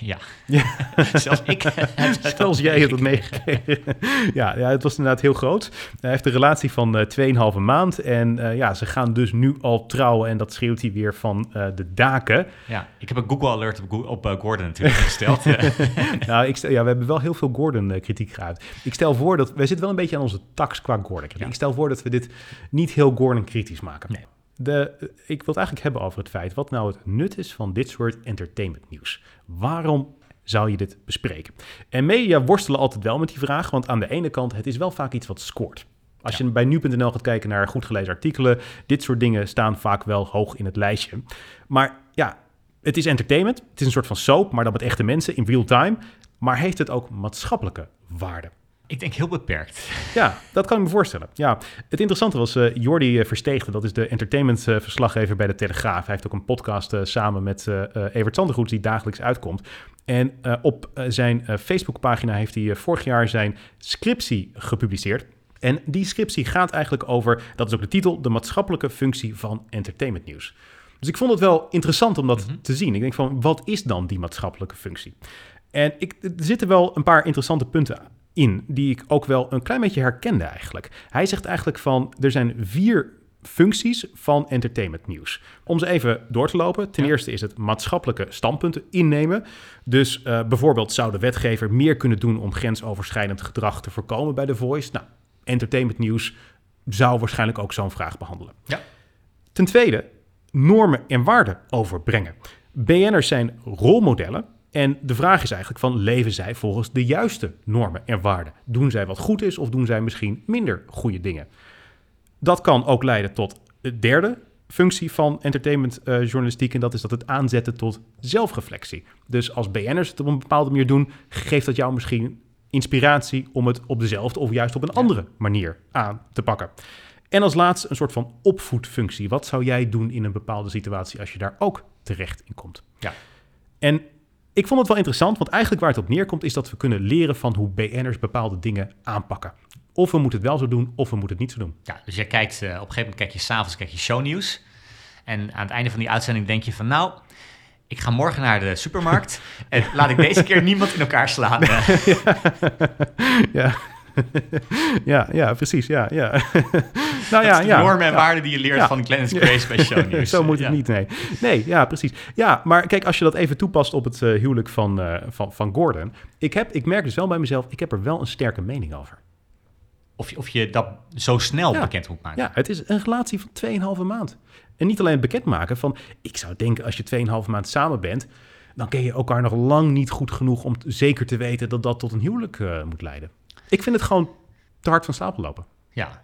Ja, ja. zelfs ik. zelfs jij hebt het meegekregen. ja, ja, het was inderdaad heel groot. Hij heeft een relatie van uh, 2,5 maand. En uh, ja, ze gaan dus nu al trouwen. En dat schreeuwt hij weer van uh, de daken. Ja, ik heb een Google Alert op, op uh, Gordon natuurlijk gesteld. nou, ik stel, ja, we hebben wel heel veel Gordon-kritiek gehad. Ik stel voor dat... Wij zitten wel een beetje aan onze tax qua Gordon. Ja. Ik stel voor dat we dit niet heel Gordon-kritisch maken. Nee. De, ik wil het eigenlijk hebben over het feit wat nou het nut is van dit soort entertainment nieuws. Waarom zou je dit bespreken? En media worstelen altijd wel met die vraag, want aan de ene kant, het is wel vaak iets wat scoort. Als je bij nu.nl gaat kijken naar goed gelezen artikelen, dit soort dingen staan vaak wel hoog in het lijstje. Maar ja, het is entertainment, het is een soort van soap, maar dan met echte mensen in real time. Maar heeft het ook maatschappelijke waarde? Ik denk heel beperkt. Ja, dat kan ik me voorstellen. Ja, het interessante was uh, Jordi uh, Versteegde, dat is de entertainmentverslaggever uh, bij de Telegraaf. Hij heeft ook een podcast uh, samen met Evert Zandergoed die dagelijks uitkomt. En op zijn Facebookpagina heeft hij vorig jaar zijn scriptie gepubliceerd. En die scriptie gaat eigenlijk over, dat is ook de titel, de maatschappelijke functie van entertainmentnieuws. Dus ik vond het wel interessant om dat mm -hmm. te zien. Ik denk van, wat is dan die maatschappelijke functie? En ik, er zitten wel een paar interessante punten in, die ik ook wel een klein beetje herkende eigenlijk. Hij zegt eigenlijk van, er zijn vier functies van entertainment nieuws. Om ze even door te lopen. Ten eerste is het maatschappelijke standpunten innemen. Dus uh, bijvoorbeeld zou de wetgever meer kunnen doen om grensoverschrijdend gedrag te voorkomen bij de Voice. Nou, entertainment nieuws zou waarschijnlijk ook zo'n vraag behandelen. Ja. Ten tweede, normen en waarden overbrengen. BN'ers zijn rolmodellen en de vraag is eigenlijk van, leven zij volgens de juiste normen en waarden? Doen zij wat goed is of doen zij misschien minder goede dingen? Dat kan ook leiden tot de derde functie van entertainmentjournalistiek... Uh, en dat is dat het aanzetten tot zelfreflectie. Dus als BN'ers het op een bepaalde manier doen... geeft dat jou misschien inspiratie om het op dezelfde of juist op een andere manier aan te pakken. En als laatste een soort van opvoedfunctie. Wat zou jij doen in een bepaalde situatie als je daar ook terecht in komt? Ja. En ik vond het wel interessant, want eigenlijk waar het op neerkomt is dat we kunnen leren van hoe BN'ers bepaalde dingen aanpakken. Of we moeten het wel zo doen, of we moeten het niet zo doen. Ja, dus je kijkt, uh, op een gegeven moment kijk je s'avonds kijk je shownieuws. En aan het einde van die uitzending denk je van nou, ik ga morgen naar de supermarkt en laat ik deze keer niemand in elkaar slaan. ja. ja, ja, precies. Ja, ja. nou, ja, de ja, normen en waarden die je leert van Clarence Grace bij Shownieuws. Zo moet het niet, nee. Nee, ja, precies. Ja, maar kijk, als je dat even toepast op het uh, huwelijk van, uh, van, van Gordon. Ik, heb, ik merk dus wel bij mezelf, ik heb er wel een sterke mening over. Of je, of je dat zo snel bekend moet maken. Ja, het is een relatie van 2,5 maand. En niet alleen bekendmaken van... Ik zou denken, als je 2,5 maand samen bent... dan ken je elkaar nog lang niet goed genoeg... om zeker te weten dat dat tot een huwelijk uh, moet leiden. Ik vind het gewoon te hard van stapel lopen. Ja,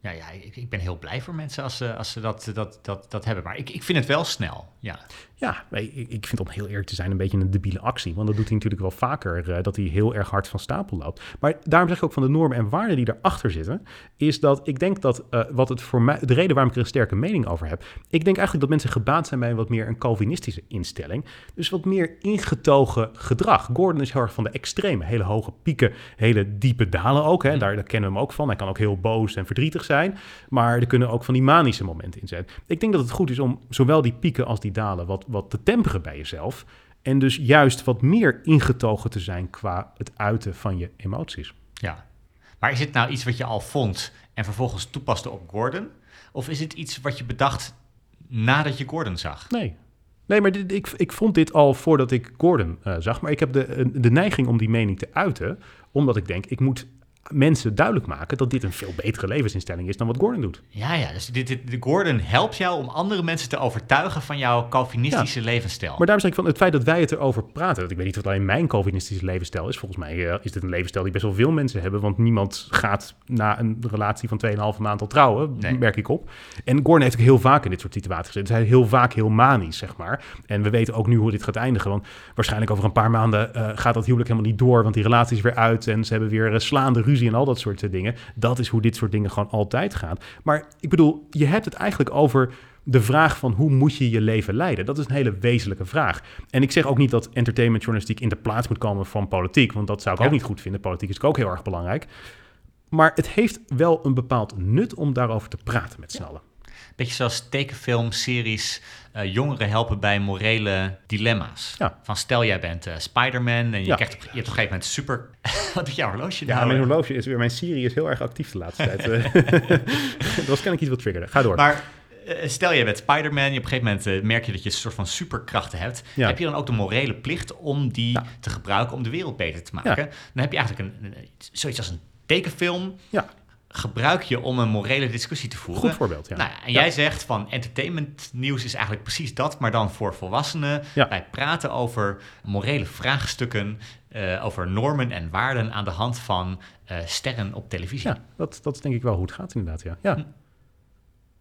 ja, ja ik, ik, ben heel blij voor mensen als ze, als ze dat, dat, dat, dat hebben. Maar ik, ik vind het wel snel, ja. Ja, ik, vind om heel eerlijk te zijn een beetje een debiele actie. Want dat doet hij natuurlijk wel vaker, uh, dat hij heel erg hard van stapel loopt. Maar daarom zeg ik ook van de normen en waarden die erachter zitten... is dat ik denk dat uh, wat het voor mij... de reden waarom ik er een sterke mening over heb... ik denk eigenlijk dat mensen gebaat zijn bij wat meer een Calvinistische instelling. Dus wat meer ingetogen gedrag. Gordon is heel erg van de extreme. Hele hoge pieken, hele diepe dalen ook. Hè. Daar, daar kennen we hem ook van. Hij kan ook heel boos en verdrietig zijn. Maar er kunnen ook van die manische momenten in zijn. Ik denk dat het goed is om zowel die pieken als die dalen... wat wat te temperen bij jezelf. En dus juist wat meer ingetogen te zijn qua het uiten van je emoties. Ja, maar is het nou iets wat je al vond en vervolgens toepaste op Gordon? Of is het iets wat je bedacht nadat je Gordon zag? Nee. Nee, maar dit, ik, ik vond dit al voordat ik Gordon uh, zag. Maar ik heb de, de neiging om die mening te uiten. Omdat ik denk, ik moet mensen duidelijk maken dat dit een veel betere levensinstelling is dan wat Gordon doet. Ja, ja. Dus dit, dit, Gordon helpt jou om andere mensen te overtuigen van jouw Calvinistische levensstijl. Maar daarom zeg ik van het feit dat wij het erover praten. Dat ik weet niet wat alleen mijn Calvinistische levensstijl is. Volgens mij uh, is dit een levensstijl die best wel veel mensen hebben. Want niemand gaat na een relatie van 2,5 maand al trouwen, nee. merk ik op. En Gordon heeft ook heel vaak in dit soort situaties gezeten. hij is heel vaak heel manisch, zeg maar. En we weten ook nu hoe dit gaat eindigen. Want waarschijnlijk over een paar maanden uh, gaat dat huwelijk helemaal niet door. Want die relatie is weer uit en ze hebben weer uh, slaande ruzie en al dat soort eh, dingen. Dat is hoe dit soort dingen gewoon altijd gaan. Maar ik bedoel, je hebt het eigenlijk over de vraag van hoe moet je je leven leiden? Dat is een hele wezenlijke vraag. En ik zeg ook niet dat entertainmentjournalistiek in de plaats moet komen van politiek, want dat zou ik ook niet goed vinden. Politiek is ook heel erg belangrijk. Maar het heeft wel een bepaald nut om daarover te praten met z'n allen. Beetje zoals tekenfilmseries uh, jongeren helpen bij morele dilemma's. Ja. Van stel jij bent uh, Spider-Man en je, krijgt op, je hebt op een gegeven moment super... Wat doet jouw horloge Ja, nou? mijn horloge is weer... Mijn Siri is heel erg actief de laatste tijd. Eh. dat was ik iets wat triggerde. Ga door. Maar stel je bent Spider-Man, je op een gegeven moment merk je dat je een soort van superkrachten hebt. Heb je dan ook de morele plicht om die te gebruiken om de wereld beter te maken? Dan heb je eigenlijk een, zoiets als een tekenfilm. Gebruik je om een morele discussie te voeren. Goed voorbeeld, ja. Nou, en jij zegt van entertainment nieuws is eigenlijk precies dat, maar dan voor volwassenen. Ja. Wij praten over morele vraagstukken, uh, over normen en waarden aan de hand van uh, sterren op televisie. Ja, dat, dat is denk ik wel hoe het gaat inderdaad, ja. ja. Hm.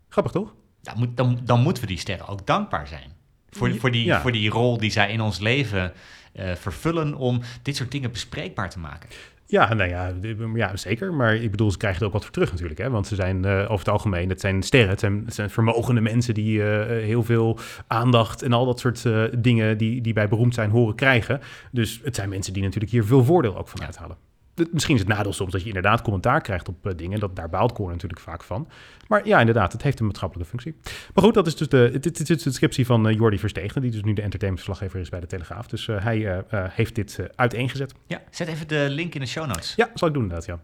Grappig toch? Dan, moet, dan, dan moeten we die sterren ook dankbaar zijn. Voor, voor, die, voor die rol die zij in ons leven uh, vervullen om dit soort dingen bespreekbaar te maken. Ja, nou ja, ja, zeker. Maar ik bedoel, ze krijgen er ook wat voor terug natuurlijk. Hè? Want ze zijn uh, over het algemeen, het zijn sterren, het zijn, het zijn vermogende mensen die uh, heel veel aandacht en al dat soort uh, dingen die, die bij beroemd zijn horen krijgen. Dus het zijn mensen die natuurlijk hier veel voordeel ook van uithalen misschien is het nadeel soms dat je inderdaad commentaar krijgt op uh, dingen. Dat, daar baalt natuurlijk vaak van. Maar ja, inderdaad, het heeft een maatschappelijke functie. Maar goed, dat is dus de, dit, is de descriptie van uh, Jordi Verstegen, die dus nu de entertainmentverslaggever is bij de Telegraaf. Dus uh, hij heeft dit uiteengezet. Ja, zet even de link in de show notes. Ja, zal ik doen inderdaad, ja.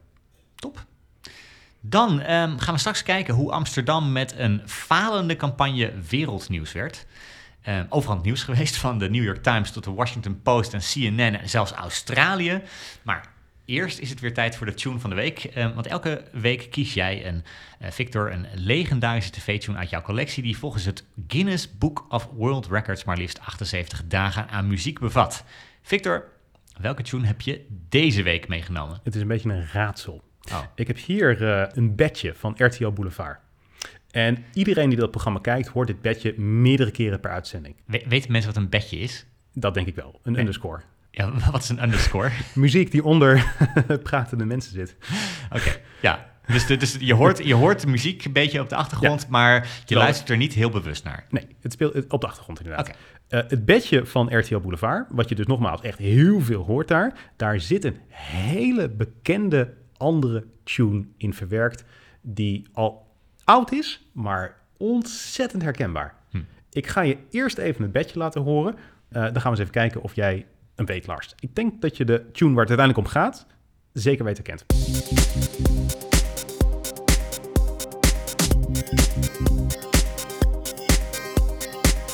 Top. Dan um, gaan we straks kijken hoe Amsterdam met een falende campagne wereldnieuws werd. Um, overal het nieuws geweest, van de New York Times tot de Washington Post en CNN en zelfs Australië. Maar Eerst is het weer tijd voor de tune van de week. Um, want elke week kies jij een, uh, Victor, een legendarische tv-tune uit jouw collectie... die volgens het Guinness Book of World Records maar liefst 78 dagen aan muziek bevat. Victor, welke tune heb je deze week meegenomen? Het is een beetje een raadsel. Oh. Ik heb hier uh, een bedje van RTL Boulevard. En iedereen die dat programma kijkt, hoort dit bedje meerdere keren per uitzending. We weten mensen wat een bedje is? Dat denk ik wel, een underscore. Ja, wat is een underscore? Muziek die onder pratende mensen zit. Oké, ja. Dus, de, dus je, hoort, je hoort de muziek een beetje op de achtergrond, maar je luistert er niet heel bewust naar. Nee, het speelt op de achtergrond inderdaad. Okay. Uh, het bedje van RTL Boulevard, wat je dus nogmaals echt heel veel hoort daar, daar zit een hele bekende andere tune in verwerkt, die al oud is, maar ontzettend herkenbaar. Hm. Ik ga je eerst even het bedje laten horen. Uh, dan gaan we eens even kijken of jij een Lars. Ik denk dat je de tune waar het uiteindelijk om gaat, zeker weten kent.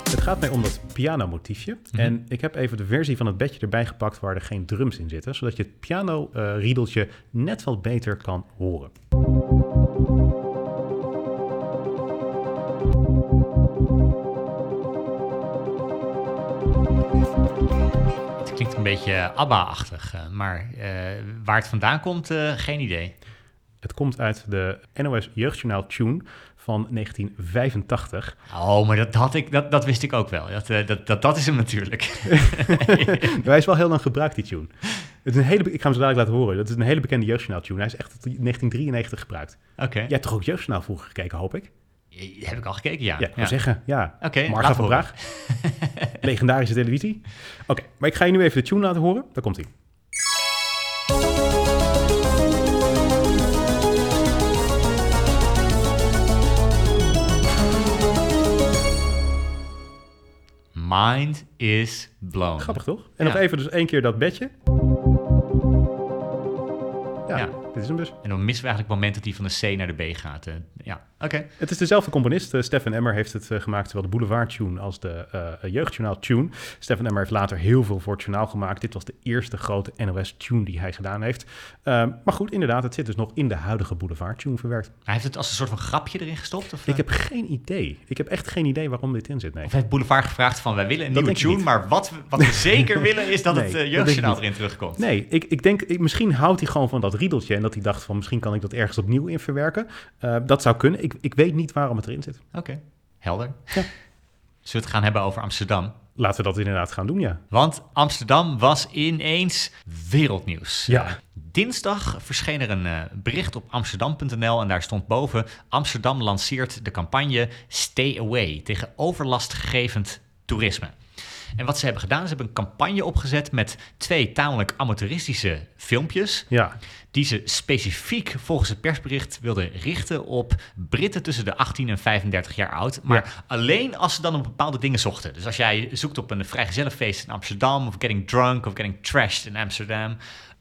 Het gaat mij om dat pianomotiefje. Mm En ik heb even de versie van het bedje erbij gepakt waar er geen drums in zitten. Zodat je het piano-riedeltje net wat beter kan horen. Klinkt een beetje ABBA-achtig, eh, maar uh, waar het vandaan komt, uh, geen idee. Het komt uit de NOS Jeugdjournaal Tune van 1985. Oh, maar dat, had ik, dat, dat wist ik ook wel. Dat, dat, dat, dat is hem natuurlijk. hij is wel heel lang gebruikt, die tune. Het is een hele, ik ga hem zo dadelijk laten horen. Dat is een hele bekende Jeugdjournaal Tune. Hij is echt tot 1993 gebruikt. Oké. Jij hebt toch ook Jeugdjournaal vroeger gekeken, hoop ik? Heb ik al gekeken, ja. Ja, ik ja. zeggen, ja. Oké, okay, Marga van Braag. Legendarische televisie. Oké, okay, maar ik ga je nu even de tune laten horen. Daar komt hij. mind is blown. Grappig toch? En nog even dus één keer dat bedje. Dit is. En dan missen we eigenlijk het moment dat hij van de C naar de B gaat. Uh, ja, oké. Het is dezelfde componist. Uh, Stefan Emmer heeft het uh, gemaakt, zowel de Boulevard Tune als de Jeugdjournaal Tune. Stefan Emmer heeft later heel veel voor het journaal gemaakt. Dit was de eerste grote NOS Tune die hij gedaan heeft. Ehm, maar goed, inderdaad, het zit dus nog in de huidige Boulevard Tune verwerkt. Hij heeft het als een soort van grapje erin gestopt? Of, ik heb geen idee. Ik heb echt geen idee waarom dit in zit. Nee. Of heeft Boulevard gevraagd van, wij willen een nieuwe tune, maar wat we, wat we zeker willen is dat het Jeugdjournaal erin terugkomt. Nee, ik, ik denk, ik, misschien houdt hij gewoon van dat riedeltje en dat hij dacht van misschien kan ik dat ergens opnieuw in verwerken. Uh, dat zou kunnen. Ik, ik weet niet waarom het erin zit. Oké, helder. Ja. Zullen we het gaan hebben over Amsterdam? Laten we dat inderdaad gaan doen, ja. Want Amsterdam was ineens wereldnieuws. Ja. Dinsdag verscheen er een uh, bericht op amsterdam.nl en daar stond boven: Amsterdam lanceert de campagne Stay Away tegen overlastgevend toerisme. En wat ze hebben gedaan, ze hebben een campagne opgezet met twee tamelijk amateuristische filmpjes. Ja. Die ze specifiek volgens het persbericht wilden richten op Britten tussen de 18 en 35 jaar oud. Maar alleen als ze dan op bepaalde dingen zochten. Dus als jij zoekt op een vrijgezellenfeest in Amsterdam, of getting drunk, of getting trashed in Amsterdam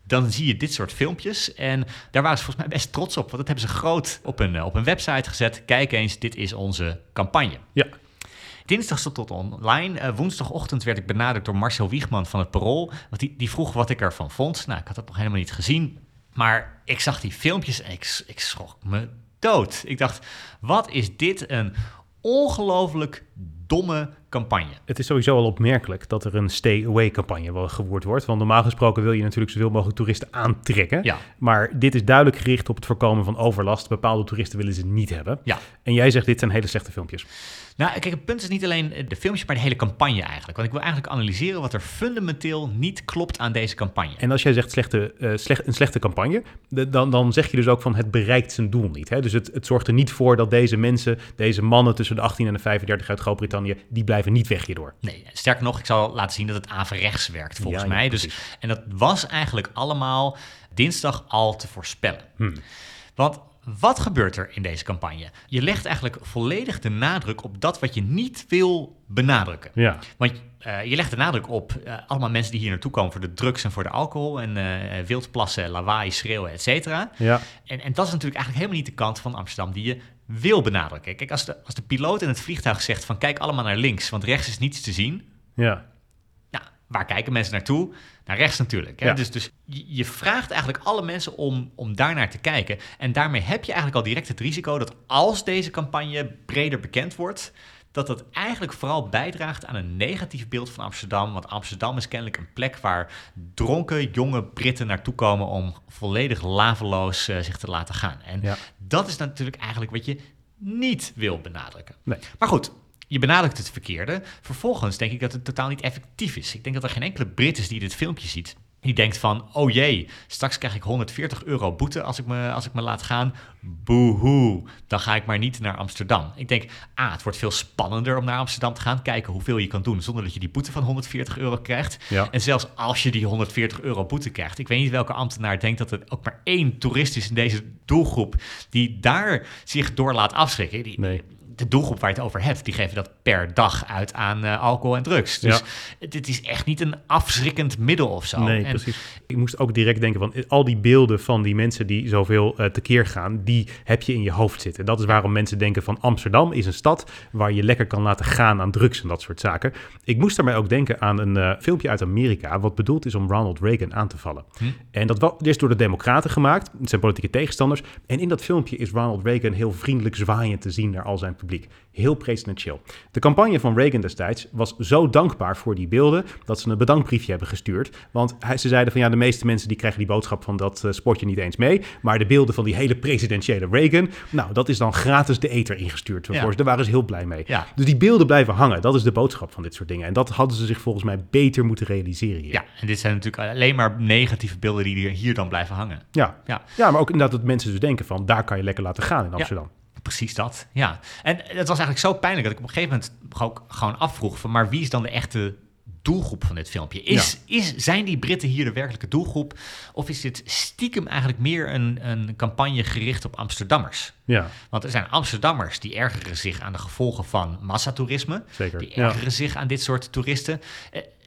dan zie je dit soort filmpjes. En daar waren ze volgens mij best trots op, want dat hebben ze groot op een, op een website gezet. Kijk eens, dit is onze campagne. Ja. Dinsdag stond tot online. Uh, woensdagochtend werd ik benaderd door Marcel Wiegman van het Parool. Want die, die vroeg wat ik ervan vond. Nou, ik had dat nog helemaal niet gezien. Maar ik zag die filmpjes en ik, ik schrok me dood. Ik dacht, wat is dit een ongelooflijk domme campagne. Het is sowieso al opmerkelijk dat er een stay-away-campagne gevoerd wordt. Want normaal gesproken wil je natuurlijk zoveel mogelijk toeristen aantrekken. Ja. Maar dit is duidelijk gericht op het voorkomen van overlast. Bepaalde toeristen willen ze niet hebben. Ja. En jij zegt dit zijn hele slechte filmpjes. Nou, kijk, het punt is niet alleen de filmpjes, maar de hele campagne eigenlijk. Want ik wil eigenlijk analyseren wat er fundamenteel niet klopt aan deze campagne. En als jij zegt slechte, uh, slecht, een slechte campagne, dan, dan zeg je dus ook van het bereikt zijn doel niet. Hè? Dus het, het zorgt er niet voor dat deze mensen, deze mannen tussen de 18 en de 35 uit Groot-Brittannië, die blijven niet weg hierdoor. Nee, sterker nog, ik zal laten zien dat het averechts werkt volgens mij. dus, en dat was eigenlijk allemaal dinsdag al te voorspellen. Hmm. Want wat gebeurt er in deze campagne? Je legt eigenlijk volledig de nadruk op dat wat je niet wil benadrukken. Ja. Want uh, je legt de nadruk op uh, allemaal mensen die hier naartoe komen voor de drugs en voor de alcohol en uh, wildplassen, lawaai, schreeuwen, et cetera. Ja. En, en dat is natuurlijk eigenlijk helemaal niet de kant van Amsterdam die je wil benadrukken. Kijk, als de, als de piloot in het vliegtuig zegt van kijk allemaal naar links, want rechts is niets te zien. Ja. Waar kijken mensen naartoe? Naar rechts natuurlijk. Hè? Ja. Dus, dus je vraagt eigenlijk alle mensen om, om daar naar te kijken. En daarmee heb je eigenlijk al direct het risico dat als deze campagne breder bekend wordt, dat dat eigenlijk vooral bijdraagt aan een negatief beeld van Amsterdam. Want Amsterdam is kennelijk een plek waar dronken jonge Britten naartoe komen om volledig laveloos uh, zich te laten gaan. En Ja. dat is natuurlijk eigenlijk wat je niet wil benadrukken. Nee. Maar goed, je benadrukt het verkeerde. Vervolgens denk ik dat het totaal niet effectief is. Ik denk dat er geen enkele Brit is die dit filmpje ziet. Die denkt van, oh jee, straks krijg ik 140 euro boete als ik me, als ik me laat gaan. Boehoe, dan ga ik maar niet naar Amsterdam. Ik denk, ah, het wordt veel spannender om naar Amsterdam te gaan. Kijken hoeveel je kan doen zonder dat je die boete van 140 euro krijgt. Ja. En zelfs als je die 140 euro boete krijgt. Ik weet niet welke ambtenaar denkt dat er ook maar één toerist is in deze doelgroep die daar zich door laat afschrikken. Die, Nee. De doelgroep waar je het over hebt, die geven dat per dag uit aan eh, alcohol en drugs. Dus Ja. dit is echt niet een afschrikkend middel of zo. Nee, En precies. Ik moest ook direct denken van al die beelden van die mensen die zoveel eh, tekeer gaan, die heb je in je hoofd zitten. Dat is waarom mensen denken van Amsterdam is een stad waar je lekker kan laten gaan aan drugs en dat soort zaken. Ik moest daarbij ook denken aan een eh, filmpje uit Amerika, wat bedoeld is om Ronald Reagan aan te vallen. En dat wa- is door de Democraten gemaakt, het zijn politieke tegenstanders. En in dat filmpje is Ronald Reagan heel vriendelijk zwaaiend te zien naar al zijn publiek. Heel presidentieel. De campagne van Reagan destijds was zo dankbaar voor die beelden dat ze een bedankbriefje hebben gestuurd. Want ze zeiden van ja, de meeste mensen die krijgen die boodschap van dat eh, sportje niet eens mee. Maar de beelden van die hele presidentiële Reagan, nou, dat is dan gratis de ether ingestuurd. Ja. Daar waren ze heel blij mee. Ja. Dus die beelden blijven hangen. Dat is de boodschap van dit soort dingen. En dat hadden ze zich volgens mij beter moeten realiseren hier. Ja, en dit zijn natuurlijk alleen maar negatieve beelden die hier dan blijven hangen. Ja. Ja. ja, maar ook inderdaad dat mensen dus denken van daar kan je lekker laten gaan in Amsterdam. Precies dat, ja. En het was eigenlijk zo pijnlijk dat ik op een gegeven moment ook gewoon afvroeg van, maar wie is dan de echte doelgroep van dit filmpje? Is, is, zijn die Britten hier de werkelijke doelgroep? Of is dit stiekem eigenlijk meer een, een campagne gericht op Amsterdammers? Ja. Want er zijn Amsterdammers die ergeren zich aan de gevolgen van massatoerisme. Zeker. Die ergeren zich aan dit soort toeristen.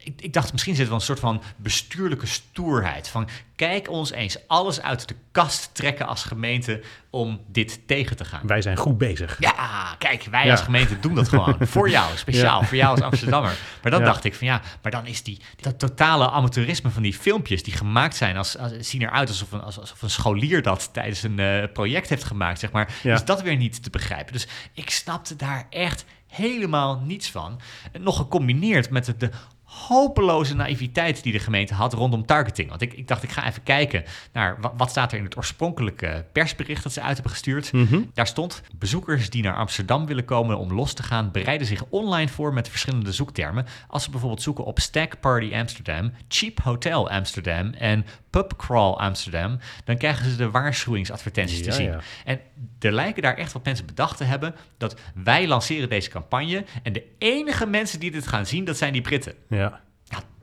Eh, ik, ik, dacht, misschien zit er wel een soort van bestuurlijke stoerheid. Van kijk ons eens alles uit de kast trekken als gemeente om dit tegen te gaan. Wij zijn goed bezig. Ja, kijk, wij als gemeente doen dat gewoon. voor jou, speciaal. Voor jou als Amsterdammer. Maar dan dacht ik van ja, maar dan is die, dat totale amateurisme van die filmpjes die gemaakt zijn, als, als, zien eruit alsof een, alsof een scholier dat tijdens een uh, project heeft gemaakt, zeg maar. Is dat weer niet te begrijpen. Dus ik snapte daar echt helemaal niets van. Nog gecombineerd met de, de hopeloze naïviteit die de gemeente had rondom targeting. Want ik, ik dacht, ik ga even kijken naar wat, wat, staat er in het oorspronkelijke persbericht dat ze uit hebben gestuurd. Mhm. Daar stond, bezoekers die naar Amsterdam willen komen om los te gaan, bereiden zich online voor met verschillende zoektermen. Als ze bijvoorbeeld zoeken op Stag Party Amsterdam, Cheap Hotel Amsterdam en Pub Crawl Amsterdam, dan krijgen ze de waarschuwingsadvertenties te zien. En er lijken daar echt wat mensen bedacht te hebben dat wij lanceren deze campagne en de enige mensen die dit gaan zien, dat zijn die Britten. Ja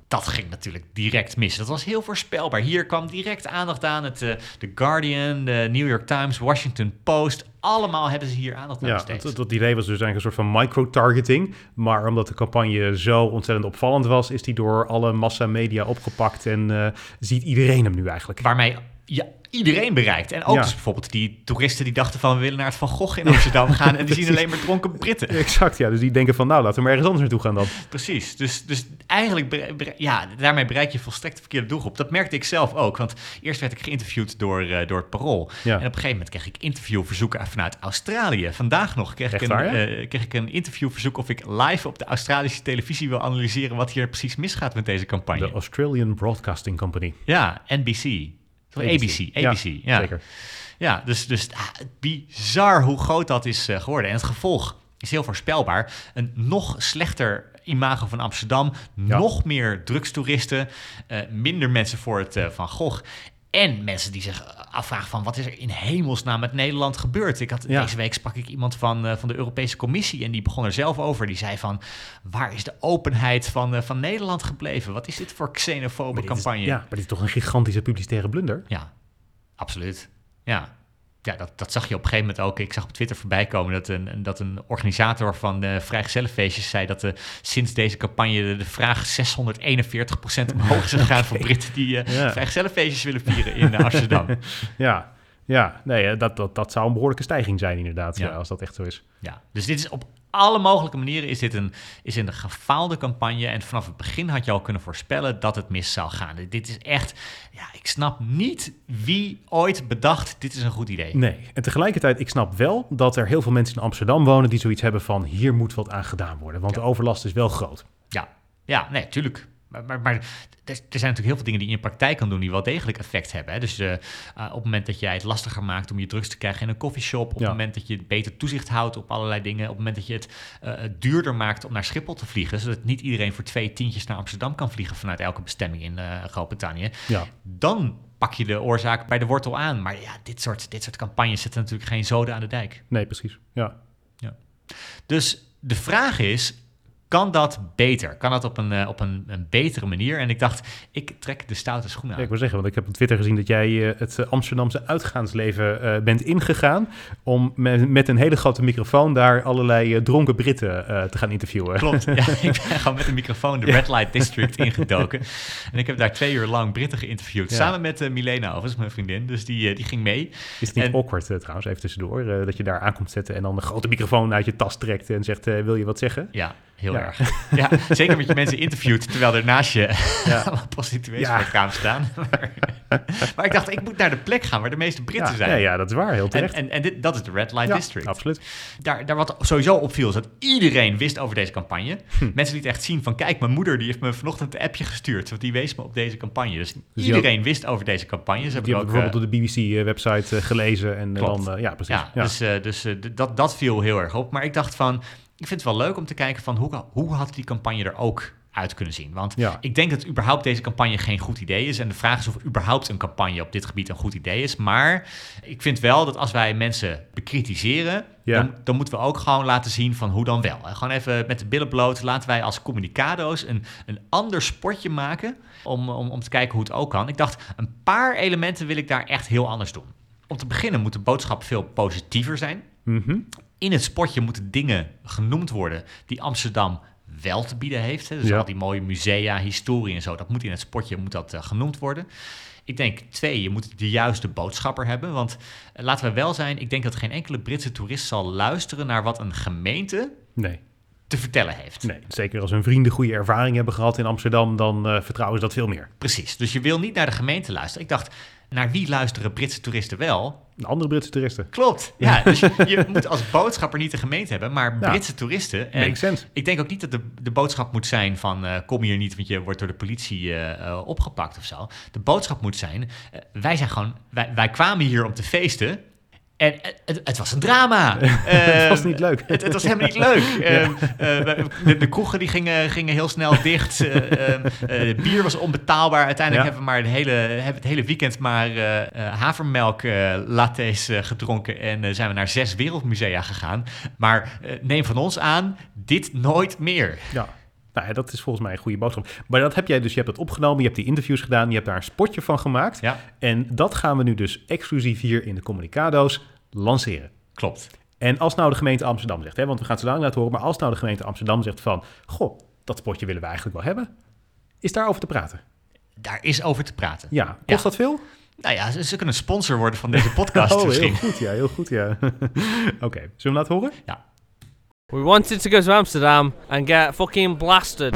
dat ging natuurlijk direct mis. Dat was heel voorspelbaar. Hier kwam direct aandacht aan. Het, uh, The Guardian, de New York Times, Washington Post. Allemaal hebben ze hier aandacht aan besteed. Ja, dat, idee was dus eigenlijk een soort van micro-targeting. Maar omdat de campagne zo ontzettend opvallend was... is die door alle massamedia opgepakt en uh, ziet iedereen hem nu eigenlijk. Waarmee ja, iedereen bereikt. En ook dus bijvoorbeeld die toeristen die dachten van... we willen naar het Van Gogh in Amsterdam gaan... en die zien alleen maar dronken Britten. Exact, ja. Dus die denken van nou, laten we maar ergens anders naartoe gaan dan. Precies. Dus, dus eigenlijk, ja, daarmee bereik je volstrekt de verkeerde doelgroep. Dat merkte ik zelf ook. Want eerst werd ik geïnterviewd door, uh, door het Parool. Ja. En op een gegeven moment kreeg ik interviewverzoeken vanuit Australië. Vandaag nog kreeg, ik een, waar, uh, kreeg ik een interviewverzoek... of ik live op de Australische televisie wil analyseren... wat hier precies misgaat met deze campagne. De Australian Broadcasting Company. Ja, NBC. ABC, ABC, ja. Zeker. Ja, dus, dus ah, bizar hoe groot dat is uh, geworden. En het gevolg is heel voorspelbaar. Een nog slechter imago van Amsterdam, nog meer drugstoeristen, uh, minder mensen voor het uh, Van Gogh. En mensen die zich afvragen van wat is er in hemelsnaam met Nederland gebeurd? Ik had, ja. Deze week sprak ik iemand van, uh, van de Europese Commissie en die begon er zelf over. Die zei van waar is de openheid van, uh, van Nederland gebleven? Wat is dit voor xenofobe campagne? Is, ja, maar dit is toch een gigantische publicitaire blunder? Ja, absoluut. Ja, ja, dat, dat zag je op een gegeven moment ook. Ik zag op Twitter voorbij komen dat een, dat een organisator van de vrijgezellenfeestjes zei dat de, sinds deze campagne de, de vraag 641% omhoog is gegaan voor Britten die uh, ja. vrijgezellenfeestjes willen vieren in Amsterdam. ja, ja, nee, dat, dat, dat zou een behoorlijke stijging zijn inderdaad, ja. als dat echt zo is. Ja, dus dit is op alle mogelijke manieren is dit een, is een gefaalde campagne. En vanaf het begin had je al kunnen voorspellen dat het mis zou gaan. Dit is echt, ja, ik snap niet wie ooit bedacht, dit is een goed idee. Nee, en tegelijkertijd, ik snap wel dat er heel veel mensen in Amsterdam wonen die zoiets hebben van, hier moet wat aan gedaan worden. Want de overlast is wel groot. Ja, ja nee, tuurlijk. Maar, maar, maar, er, zijn natuurlijk heel veel dingen die je in praktijk kan doen die wel degelijk effect hebben. Hè? Dus uh, uh, op het moment dat jij het lastiger maakt om je drugs te krijgen in een coffeeshop, op ja. het moment dat je beter toezicht houdt op allerlei dingen, op het moment dat je het uh, duurder maakt om naar Schiphol te vliegen, zodat niet iedereen voor twee tientjes naar Amsterdam kan vliegen vanuit elke bestemming in Groot-Brittannië, ja. dan pak je de oorzaak bij de wortel aan. Maar ja, dit soort, dit soort campagnes zetten natuurlijk geen zoden aan de dijk. Nee, precies. Ja. ja. Dus de vraag is, kan dat beter? Kan dat op een, uh, op een, een, betere manier? En ik dacht, ik trek de stoute schoenen aan. Ja, ik wil zeggen, want ik heb op Twitter gezien dat jij uh, het Amsterdamse uitgaansleven uh, bent ingegaan om met, met, een hele grote microfoon daar allerlei dronken Britten te gaan interviewen. Klopt, ja, ik ben gewoon met een microfoon de Red Light District ingedoken. En ik heb daar twee uur lang Britten geïnterviewd, ja. samen met Milena overigens, mijn vriendin. Dus die, die ging mee. Is het niet en, awkward trouwens, even tussendoor, dat je daar aankomt zetten en dan een grote microfoon uit je tas trekt en zegt, wil je wat zeggen? Ja, Heel ja. erg. Ja, zeker met je mensen interviewt terwijl er naast je ja. prostituees ja. voor staan. Maar, maar, ik dacht, ik moet naar de plek gaan waar de meeste Britten ja, zijn. Ja, ja, dat is waar, heel terecht. En, en, en dit, dat is de Red Light District. absoluut. Daar, daar wat sowieso opviel is dat iedereen wist over deze campagne. Hm. Mensen lieten echt zien van, kijk, mijn moeder die heeft me vanochtend een appje gestuurd. Want die wees me op deze campagne. Dus, dus iedereen wist over deze campagne. Ze hebben ook, bijvoorbeeld op de BBC-website uh, gelezen. En klopt. dan, uh, ja, precies. Ja, Dus, uh, dus dat, dat viel heel erg op. Maar ik dacht van ik vind het wel leuk om te kijken van hoe, hoe had die campagne er ook uit kunnen zien. Want ik denk dat überhaupt deze campagne geen goed idee is. En de vraag is of überhaupt een campagne op dit gebied een goed idee is. Maar ik vind wel dat als wij mensen bekritiseren, dan, dan, moeten we ook gewoon laten zien van hoe dan wel. Gewoon even met de billen bloot. Laten wij als communicado's een, een ander sportje maken om, om, om te kijken hoe het ook kan. Ik dacht, een paar elementen wil ik daar echt heel anders doen. Om te beginnen moet de boodschap veel positiever zijn. Mhm. In het sportje moeten dingen genoemd worden die Amsterdam wel te bieden heeft. Hè. Dus al die mooie musea, historie en zo, dat moet in het sportje moet dat, uh, genoemd worden. Ik denk twee, je moet de juiste boodschapper hebben. Want uh, laten we wel zijn, ik denk dat geen enkele Britse toerist zal luisteren naar wat een gemeente nee. te vertellen heeft. Nee, zeker als hun vrienden goede ervaring hebben gehad in Amsterdam, dan uh, vertrouwen ze dat veel meer. Precies, dus je wil niet naar de gemeente luisteren. Ik dacht, naar wie luisteren Britse toeristen wel? Andere Britse toeristen. Klopt. Ja, dus je, moet als boodschapper niet de gemeente hebben, maar Britse toeristen. En sense. Ik denk ook niet dat de, de boodschap moet zijn van uh, kom hier niet, want je wordt door de politie uh, opgepakt of zo. De boodschap moet zijn, wij zijn gewoon, wij, wij kwamen hier om te feesten. En het, het, was een drama. het was niet leuk. Het, het was helemaal niet leuk. Ehm, eh, de, de, kroegen die gingen, gingen heel snel dicht. Uh, uh, bier was onbetaalbaar. Uiteindelijk hebben we maar de hele, hebben het hele weekend maar havermelk lattes gedronken. En zijn we naar zes wereldmusea gegaan. Maar neem van ons aan, dit nooit meer. Ja. Nou, dat is volgens mij een goede boodschap. Maar dat heb jij dus, je hebt het opgenomen, je hebt die interviews gedaan, je hebt daar een spotje van gemaakt. Ja. En dat gaan we nu dus exclusief hier in de Communicado's lanceren. Klopt. En als nou de gemeente Amsterdam zegt, hè, want we gaan het zo lang laten horen, maar als nou de gemeente Amsterdam zegt van, goh, dat spotje willen we eigenlijk wel hebben, is daar over te praten? Daar is over te praten. Ja, kost dat veel? Nou ja, ze, kunnen sponsor worden van deze podcast oh, misschien. heel goed, ja, heel goed, ja. Oké, zullen we hem laten horen? Ja. We wanted to go to Amsterdam and get fucking blasted.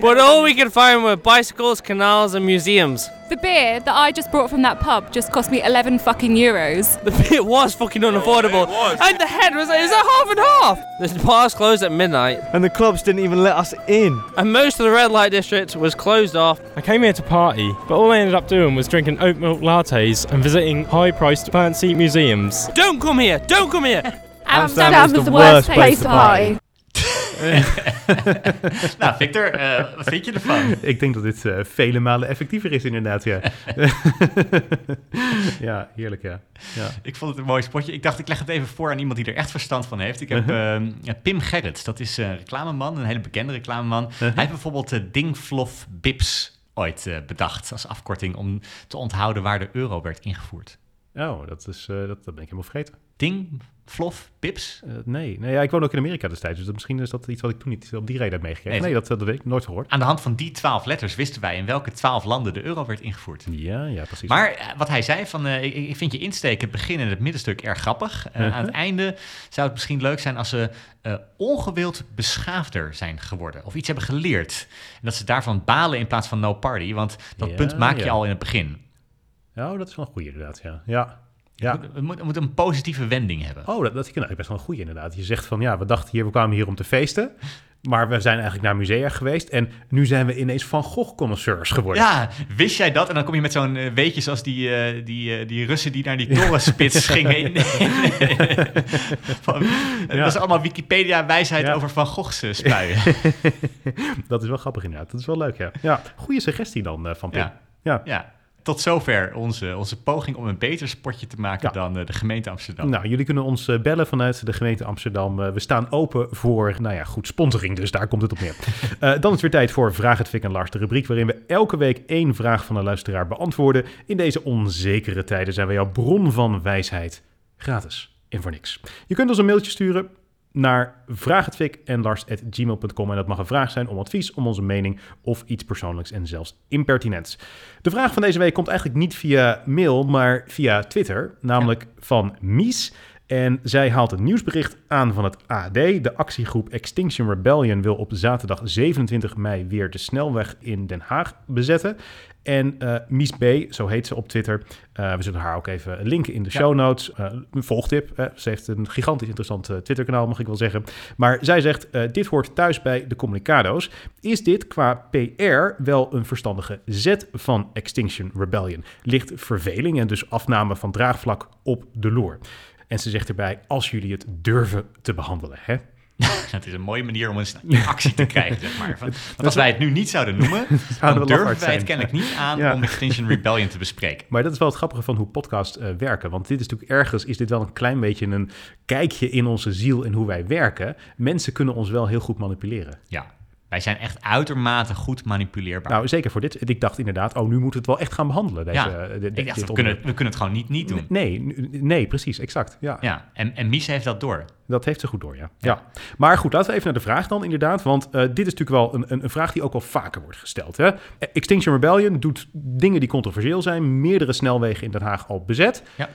But all we could find were bicycles, canals, and museums. The beer that I just brought from that pub just cost me 11 fucking euros. The beer was fucking unaffordable. Yeah, was. And the head was, it was a half and half. The bars closed at midnight. And the clubs didn't even let us in. And most of the red light district was closed off. I came here to party, but all I ended up doing was drinking oat milk lattes and visiting high priced fancy museums. Don't come here! Don't come here! Amsterdam, Amsterdam is the worst place to party. nou, Victor, uh, wat vind je ervan? Ik denk dat dit uh, vele malen effectiever is, inderdaad. Ja, ja heerlijk, ja. ja. Ik vond het een mooi spotje. Ik dacht, ik leg het even voor aan iemand die er echt verstand van heeft. Ik heb uh, Pim Gerrits, dat is een reclameman, een hele bekende reclameman. Uh-huh. Hij heeft bijvoorbeeld uh, Dingflof Bips ooit bedacht als afkorting om te onthouden waar de euro werd ingevoerd. Oh, dat, is, dat, dat ben ik helemaal vergeten. Ding Flof, Pips? Uh, nee. nee ja, ik woon ook in Amerika destijds, dus dat, misschien is dat iets wat ik toen niet op die reden heb meegekregen. Nee, dat, dat weet ik nooit gehoord. Aan de hand van die twaalf letters wisten wij in welke twaalf landen de euro werd ingevoerd. Ja, ja, precies. Maar uh, wat hij zei, van, uh, ik, ik, vind je insteek, het begin en het middenstuk erg grappig. -huh. Aan het einde zou het misschien leuk zijn als ze ongewild beschaafder zijn geworden. Of iets hebben geleerd. En dat ze daarvan balen in plaats van no party, want dat ja, punt maak je ja. al in het begin. Ja, dat is wel een goede inderdaad, ja. Ja, ja. Het moet, moet, een positieve wending hebben. Oh, dat, dat vind ik best wel een goede inderdaad. Je zegt van ja, we dachten hier, we kwamen hier om te feesten. Maar we zijn eigenlijk naar musea geweest. En nu zijn we ineens Van Gogh-connoisseurs geworden. Ja, wist jij dat? En dan kom je met zo'n uh, weetje zoals die, uh, die, uh, die Russen die naar die torenspits gingen. In, van, ja. Dat is allemaal Wikipedia-wijsheid ja. over Van Gogh's spuien. dat is wel grappig inderdaad. Dat is wel leuk, ja. ja goede suggestie dan van Pim. Ja. ja. Tot zover onze, onze poging om een beter sportje te maken ja. dan uh, de gemeente Amsterdam. Nou, jullie kunnen ons uh, bellen vanuit de gemeente Amsterdam. Uh, we staan open voor, nou ja, goed, sponsoring, dus daar komt het op neer. dan is het weer tijd voor Vraag het Fik en Lars, de rubriek waarin we elke week één vraag van een luisteraar beantwoorden. In deze onzekere tijden zijn wij jouw bron van wijsheid. Gratis en voor niks. Je kunt ons een mailtje sturen naar vraaghetvik en lars.gmail.com. En dat mag een vraag zijn om advies, om onze mening of iets persoonlijks en zelfs impertinents. De vraag van deze week komt eigenlijk niet via mail, maar via Twitter, namelijk ja. van Mies. En zij haalt het nieuwsbericht aan van het AD. De actiegroep Extinction Rebellion wil op zaterdag 27 mei weer de snelweg in Den Haag bezetten. En uh, Mies B, zo heet ze op Twitter. Uh, we zullen haar ook even linken in de show notes. Uh, een volgtip. ze heeft een gigantisch interessant Twitter-kanaal, mag ik wel zeggen. Maar zij zegt: Dit hoort thuis bij de Communicado's. Is dit qua PR wel een verstandige zet van Extinction Rebellion? Ligt verveling en dus afname van draagvlak op de loer? En ze zegt erbij: Als jullie het durven te behandelen, hè? dat is een mooie manier om eens in actie te krijgen, zeg maar. Want als wij het nu niet zouden noemen, dan durven wij het kennelijk niet aan om Extinction Rebellion te bespreken. Maar dat is wel het grappige van hoe podcasts uh, werken. Want dit is natuurlijk ergens, is dit wel een klein beetje een kijkje in onze ziel en hoe wij werken. Mensen kunnen ons wel heel goed manipuleren. Ja, wij zijn echt uitermate goed manipuleerbaar. Nou, zeker voor dit. Ik dacht inderdaad, oh, nu moeten we het wel echt gaan behandelen. Deze, ja, de, de, we, kunnen, we kunnen het gewoon niet niet doen. Nee, nee, precies, exact. Ja, ja en, en Mies heeft dat door. Dat heeft ze goed door, ja. ja. Maar goed, laten we even naar de vraag dan inderdaad. Want uh, dit is natuurlijk wel een, een, vraag die ook wel vaker wordt gesteld. Hè? Extinction Rebellion doet dingen die controversieel zijn. Meerdere snelwegen in Den Haag al bezet. Ja.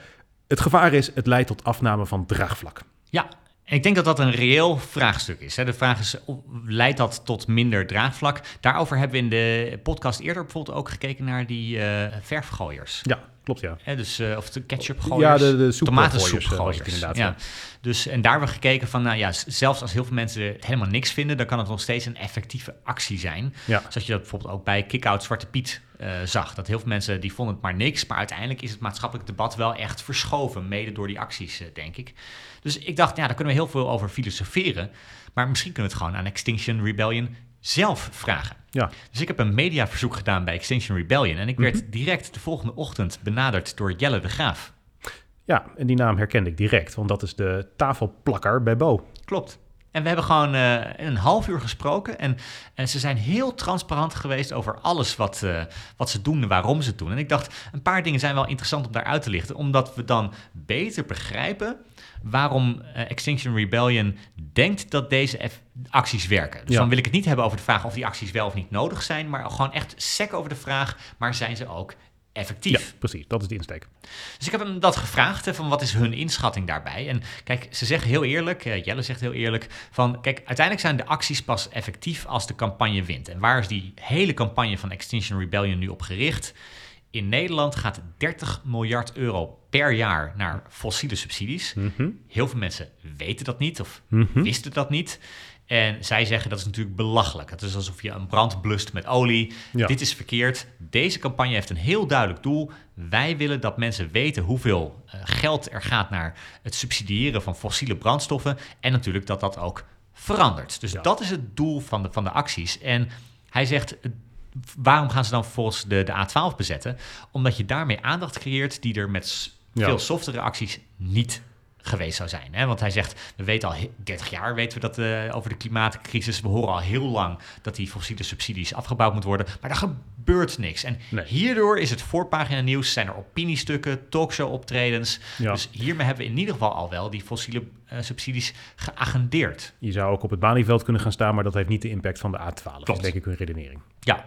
Het gevaar is, het leidt tot afname van draagvlak. Ja, ik denk dat dat een reëel vraagstuk is. De vraag is, leidt dat tot minder draagvlak? Daarover hebben we in de podcast eerder bijvoorbeeld ook gekeken naar die uh, verfgooiers. Ja, klopt ja. dus, uh, of de ketchupgooiers. Ja, de, de tomatensoepgooiers. inderdaad. Ja. Dus, en daar hebben we gekeken van, nou ja, zelfs als heel veel mensen helemaal niks vinden, dan kan het nog steeds een effectieve actie zijn. Ja. Zoals je dat bijvoorbeeld ook bij Kick-Out Zwarte Piet uh, zag. Dat heel veel mensen die vonden het maar niks, maar uiteindelijk is het maatschappelijk debat wel echt verschoven, mede door die acties, denk ik. Dus ik dacht, ja, daar kunnen we heel veel over filosoferen. Maar misschien kunnen we het gewoon aan Extinction Rebellion zelf vragen. Ja. Dus ik heb een mediaverzoek gedaan bij Extinction Rebellion. En ik werd mhm. direct de volgende ochtend benaderd door Jelle de Graaf. Ja, en die naam herkende ik direct, want dat is de tafelplakker bij Bo. Klopt. En we hebben gewoon uh, een half uur gesproken. En, en ze zijn heel transparant geweest over alles wat, uh, wat ze doen en waarom ze het doen. En ik dacht, een paar dingen zijn wel interessant om daar uit te lichten. Omdat we dan beter begrijpen waarom uh, Extinction Rebellion denkt dat deze acties werken. Dus dan wil ik het niet hebben over de vraag of die acties wel of niet nodig zijn, maar gewoon echt sec over de vraag, maar zijn ze ook effectief? Ja, precies. Dat is de insteek. Dus ik heb hem dat gevraagd, van wat is hun inschatting daarbij? En kijk, ze zeggen heel eerlijk, uh, Jelle zegt heel eerlijk, van kijk, uiteindelijk zijn de acties pas effectief als de campagne wint. En waar is die hele campagne van Extinction Rebellion nu op gericht? In Nederland gaat 30 miljard euro per jaar naar fossiele subsidies. Mhm. Heel veel mensen weten dat niet of mhm. wisten dat niet. En zij zeggen dat is natuurlijk belachelijk. Het is alsof je een brand blust met olie. Dit is verkeerd. Deze campagne heeft een heel duidelijk doel. Wij willen dat mensen weten hoeveel uh, geld er gaat naar het subsidiëren van fossiele brandstoffen. En natuurlijk dat dat ook verandert. Dus dat is het doel van de, van de acties. En hij zegt, waarom gaan ze dan vervolgens de, de A12 bezetten? Omdat je daarmee aandacht creëert die er met veel softere acties niet geweest zou zijn. Hè? Want hij zegt, we weten al 30 jaar weten we dat uh, over de klimaatcrisis. We horen al heel lang dat die fossiele subsidies afgebouwd moeten worden. Maar daar gebeurt niks. En hierdoor is het voorpagina nieuws, zijn er opiniestukken, talkshow optredens. Dus hiermee hebben we in ieder geval al wel die fossiele uh, subsidies geagendeerd. Je zou ook op het Balieveld kunnen gaan staan, maar dat heeft niet de impact van de A12. Klopt. Dat is denk ik hun redenering. Ja,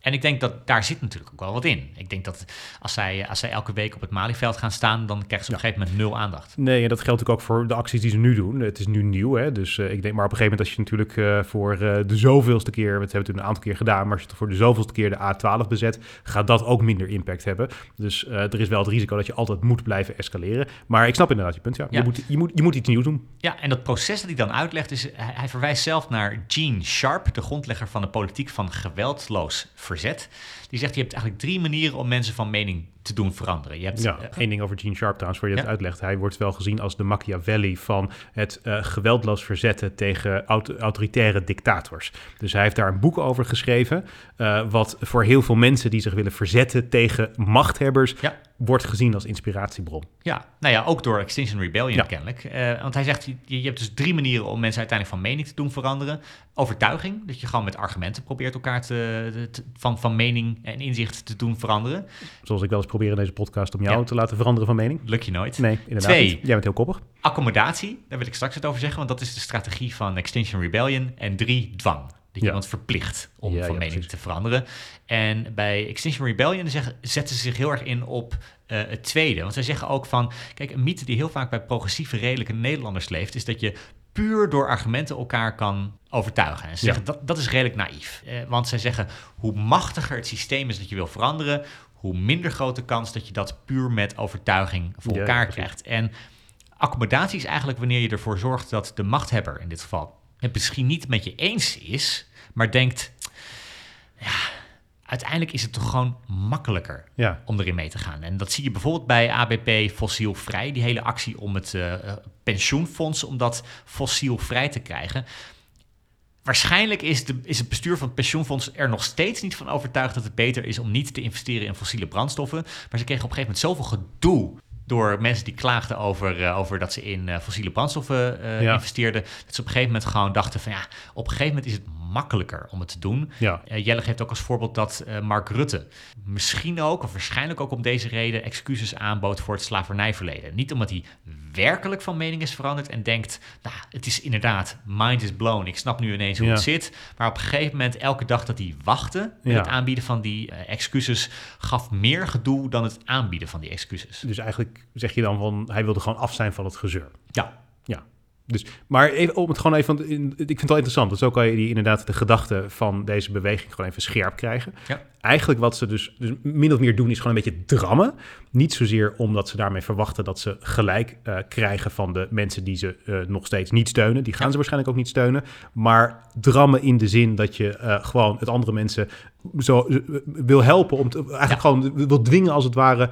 en ik denk dat daar zit natuurlijk ook wel wat in. Ik denk dat als zij, als zij elke week op het Malieveld gaan staan, dan krijgen ze op een gegeven moment nul aandacht. Nee, en dat geldt natuurlijk ook voor de acties die ze nu doen. Het is nu nieuw, hè? dus uh, ik denk, maar op een gegeven moment als je natuurlijk uh, voor uh, de zoveelste keer, we hebben het een aantal keer gedaan, maar als je voor de zoveelste keer de A12 bezet, gaat dat ook minder impact hebben. Dus er is wel het risico dat je altijd moet blijven escaleren. Maar ik snap inderdaad je punt, ja. ja. Je, moet, je, moet, je moet iets nieuws doen. Ja, en dat proces dat hij dan uitlegt, is, hij, hij verwijst zelf naar Gene Sharp, de grondlegger van de politiek van geweldloos verzet. Die zegt, je hebt eigenlijk drie manieren om mensen van mening te doen veranderen. Je hebt, ja, uh, één ding over Gene Sharp trouwens, voor je het uitlegt. Hij wordt wel gezien als de Machiavelli van het uh, geweldloos verzetten tegen autoritaire dictators. Dus hij heeft daar een boek over geschreven, uh, wat voor heel veel mensen die zich willen verzetten tegen machthebbers, ja. wordt gezien als inspiratiebron. Ja, nou ja, ook door Extinction Rebellion kennelijk. want hij zegt, je, je, hebt dus drie manieren om mensen uiteindelijk van mening te doen veranderen. Overtuiging, dat je gewoon met argumenten probeert elkaar te, te, van, van mening en inzicht te doen veranderen. Zoals ik wel eens proberen in deze podcast om jou te laten veranderen van mening. Lukt je nooit. Nee, inderdaad Twee, Jij bent heel koppig. Accommodatie, daar wil ik straks het over zeggen, want dat is de strategie van Extinction Rebellion. En drie, dwang. Dat je iemand verplicht om van mening te veranderen. En bij Extinction Rebellion zeggen, zetten ze zich heel erg in op uh, het tweede. Want zij zeggen ook van, kijk, een mythe die heel vaak bij progressieve, redelijke Nederlanders leeft, is dat je puur door argumenten elkaar kan overtuigen. En ze zeggen, dat, dat is redelijk naïef. Uh, want zij zeggen, hoe machtiger het systeem is dat je wil veranderen, hoe minder grote kans dat je dat puur met overtuiging voor elkaar krijgt. En accommodatie is eigenlijk wanneer je ervoor zorgt dat de machthebber in dit geval het misschien niet met je eens is, maar denkt, ja, uiteindelijk is het toch gewoon makkelijker Ja. om erin mee te gaan. En dat zie je bijvoorbeeld bij ABP Fossielvrij, die hele actie om het eh, eh, pensioenfonds, om dat fossielvrij te krijgen. Waarschijnlijk is, de, is het bestuur van het pensioenfonds er nog steeds niet van overtuigd dat het beter is om niet te investeren in fossiele brandstoffen. Maar ze kregen op een gegeven moment zoveel gedoe door mensen die klaagden over, eh, over dat ze in fossiele brandstoffen Ja. investeerden. Dat ze op een gegeven moment gewoon dachten van ja, op een gegeven moment is het makkelijker om het te doen. Ja. Eh, Jelle geeft ook als voorbeeld dat eh, Mark Rutte misschien ook, of waarschijnlijk ook om deze reden, excuses aanbood voor het slavernijverleden. Niet omdat hij werkelijk van mening is veranderd en denkt, nou, het is inderdaad, mind is blown, ik snap nu ineens hoe Ja. het zit. Maar op een gegeven moment, elke dag dat hij wachtte met Ja. het aanbieden van die eh, excuses, gaf meer gedoe dan het aanbieden van die excuses. Dus eigenlijk zeg je dan van, hij wilde gewoon af zijn van het gezeur. Ja, Ja. Dus, maar even, om het gewoon even, want ik vind het wel interessant. Want zo kan je die, inderdaad de gedachten van deze beweging gewoon even scherp krijgen. Ja. Eigenlijk wat ze dus, dus min of meer doen, is gewoon een beetje drammen. Niet zozeer omdat ze daarmee verwachten dat ze gelijk eh, krijgen van de mensen die ze eh, nog steeds niet steunen. Die gaan Ja. ze waarschijnlijk ook niet steunen. Maar drammen in de zin dat je eh, gewoon het andere mensen zo wil helpen. Om te, eigenlijk Ja. gewoon wil dwingen als het ware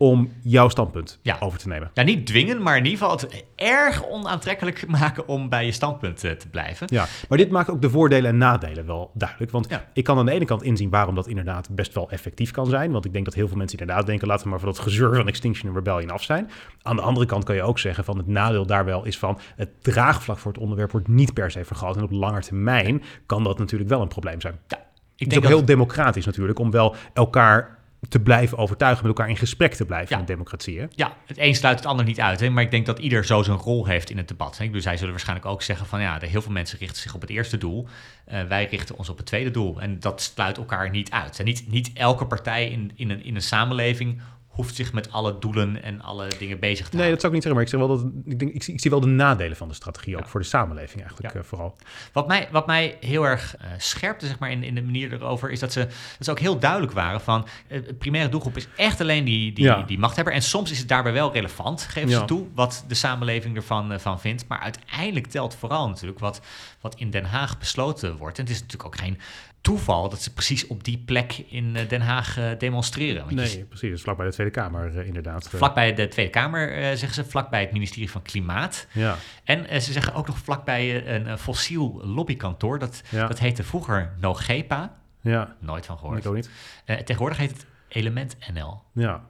om jouw standpunt Ja. over te nemen. ja, niet dwingen, maar in ieder geval het erg onaantrekkelijk maken om bij je standpunt eh, te blijven. Ja, maar dit maakt ook de voordelen en nadelen wel duidelijk. Want Ja. ik kan aan de ene kant inzien waarom dat inderdaad best wel effectief kan zijn. Want ik denk dat heel veel mensen inderdaad denken, laten we maar van dat gezeur van Extinction Rebellion af zijn. Aan de andere kant kan je ook zeggen van het nadeel daar wel is van het draagvlak voor het onderwerp wordt niet per se vergroot. En op lange termijn kan dat natuurlijk wel een probleem zijn. Ja, ik Het is denk ook dat heel democratisch natuurlijk om wel elkaar te blijven overtuigen, met elkaar in gesprek te blijven Ja. in democratie. Hè? Ja, het een sluit het ander niet uit. Hè? Maar ik denk dat ieder zo zijn rol heeft in het debat. Hè? Bedoel, zij zullen waarschijnlijk ook zeggen van ja, heel veel mensen richten zich op het eerste doel. Eh, wij richten ons op het tweede doel. En dat sluit elkaar niet uit. En niet, niet elke partij in, in, een, in een samenleving hoeft zich met alle doelen en alle dingen bezig te Nee, dat houden. zou ik niet zeggen, maar ik, zeg wel dat, ik, denk, ik, zie, ik zie wel de nadelen van de strategie ook Ja. voor de samenleving eigenlijk Ja. eh, vooral. Wat mij, wat mij heel erg eh, scherpte zeg maar, in, in de manier erover, is dat ze, dat ze ook heel duidelijk waren van de primaire doelgroep is echt alleen die, die, Ja. die machthebber. En soms is het daarbij wel relevant, geven Ja. ze toe, wat de samenleving ervan van vindt. Maar uiteindelijk telt vooral natuurlijk wat, wat in Den Haag besloten wordt. En het is natuurlijk ook geen toeval dat ze precies op die plek in eh, Den Haag eh, demonstreren. Want je Nee, precies. Is vlakbij de Tweede Kamer eh, inderdaad. Vlakbij de Tweede Kamer, zeggen ze, vlakbij het ministerie van Klimaat. Ja, En ze zeggen ook nog vlakbij een, fossiel lobbykantoor. Dat, Ja. dat heette vroeger NoGepa. ja. Nooit van gehoord. Ik ook niet. Tegenwoordig heet het Element NL. Ja.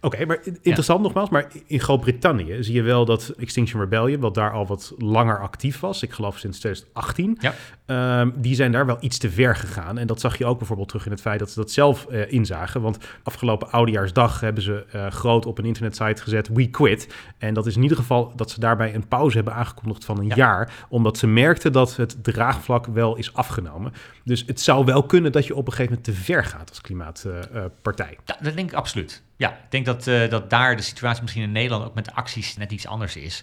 Oké, maar interessant nogmaals, maar in Groot-Brittannië zie je wel dat Extinction Rebellion, wat daar al wat langer actief was, ik geloof sinds 2018, Ja. ehm, die zijn daar wel iets te ver gegaan. En dat zag je ook bijvoorbeeld terug in het feit dat ze dat zelf eh, inzagen. Want afgelopen oudejaarsdag hebben ze eh, groot op een internetsite gezet, we quit. En dat is in ieder geval dat ze daarbij een pauze hebben aangekondigd van een Ja. jaar, omdat ze merkten dat het draagvlak wel is afgenomen. Dus het zou wel kunnen dat je op een gegeven moment te ver gaat als klimaatpartij. Ja, dat denk ik absoluut. Ja, ik denk dat, eh, dat daar de situatie misschien in Nederland ook met de acties net iets anders is.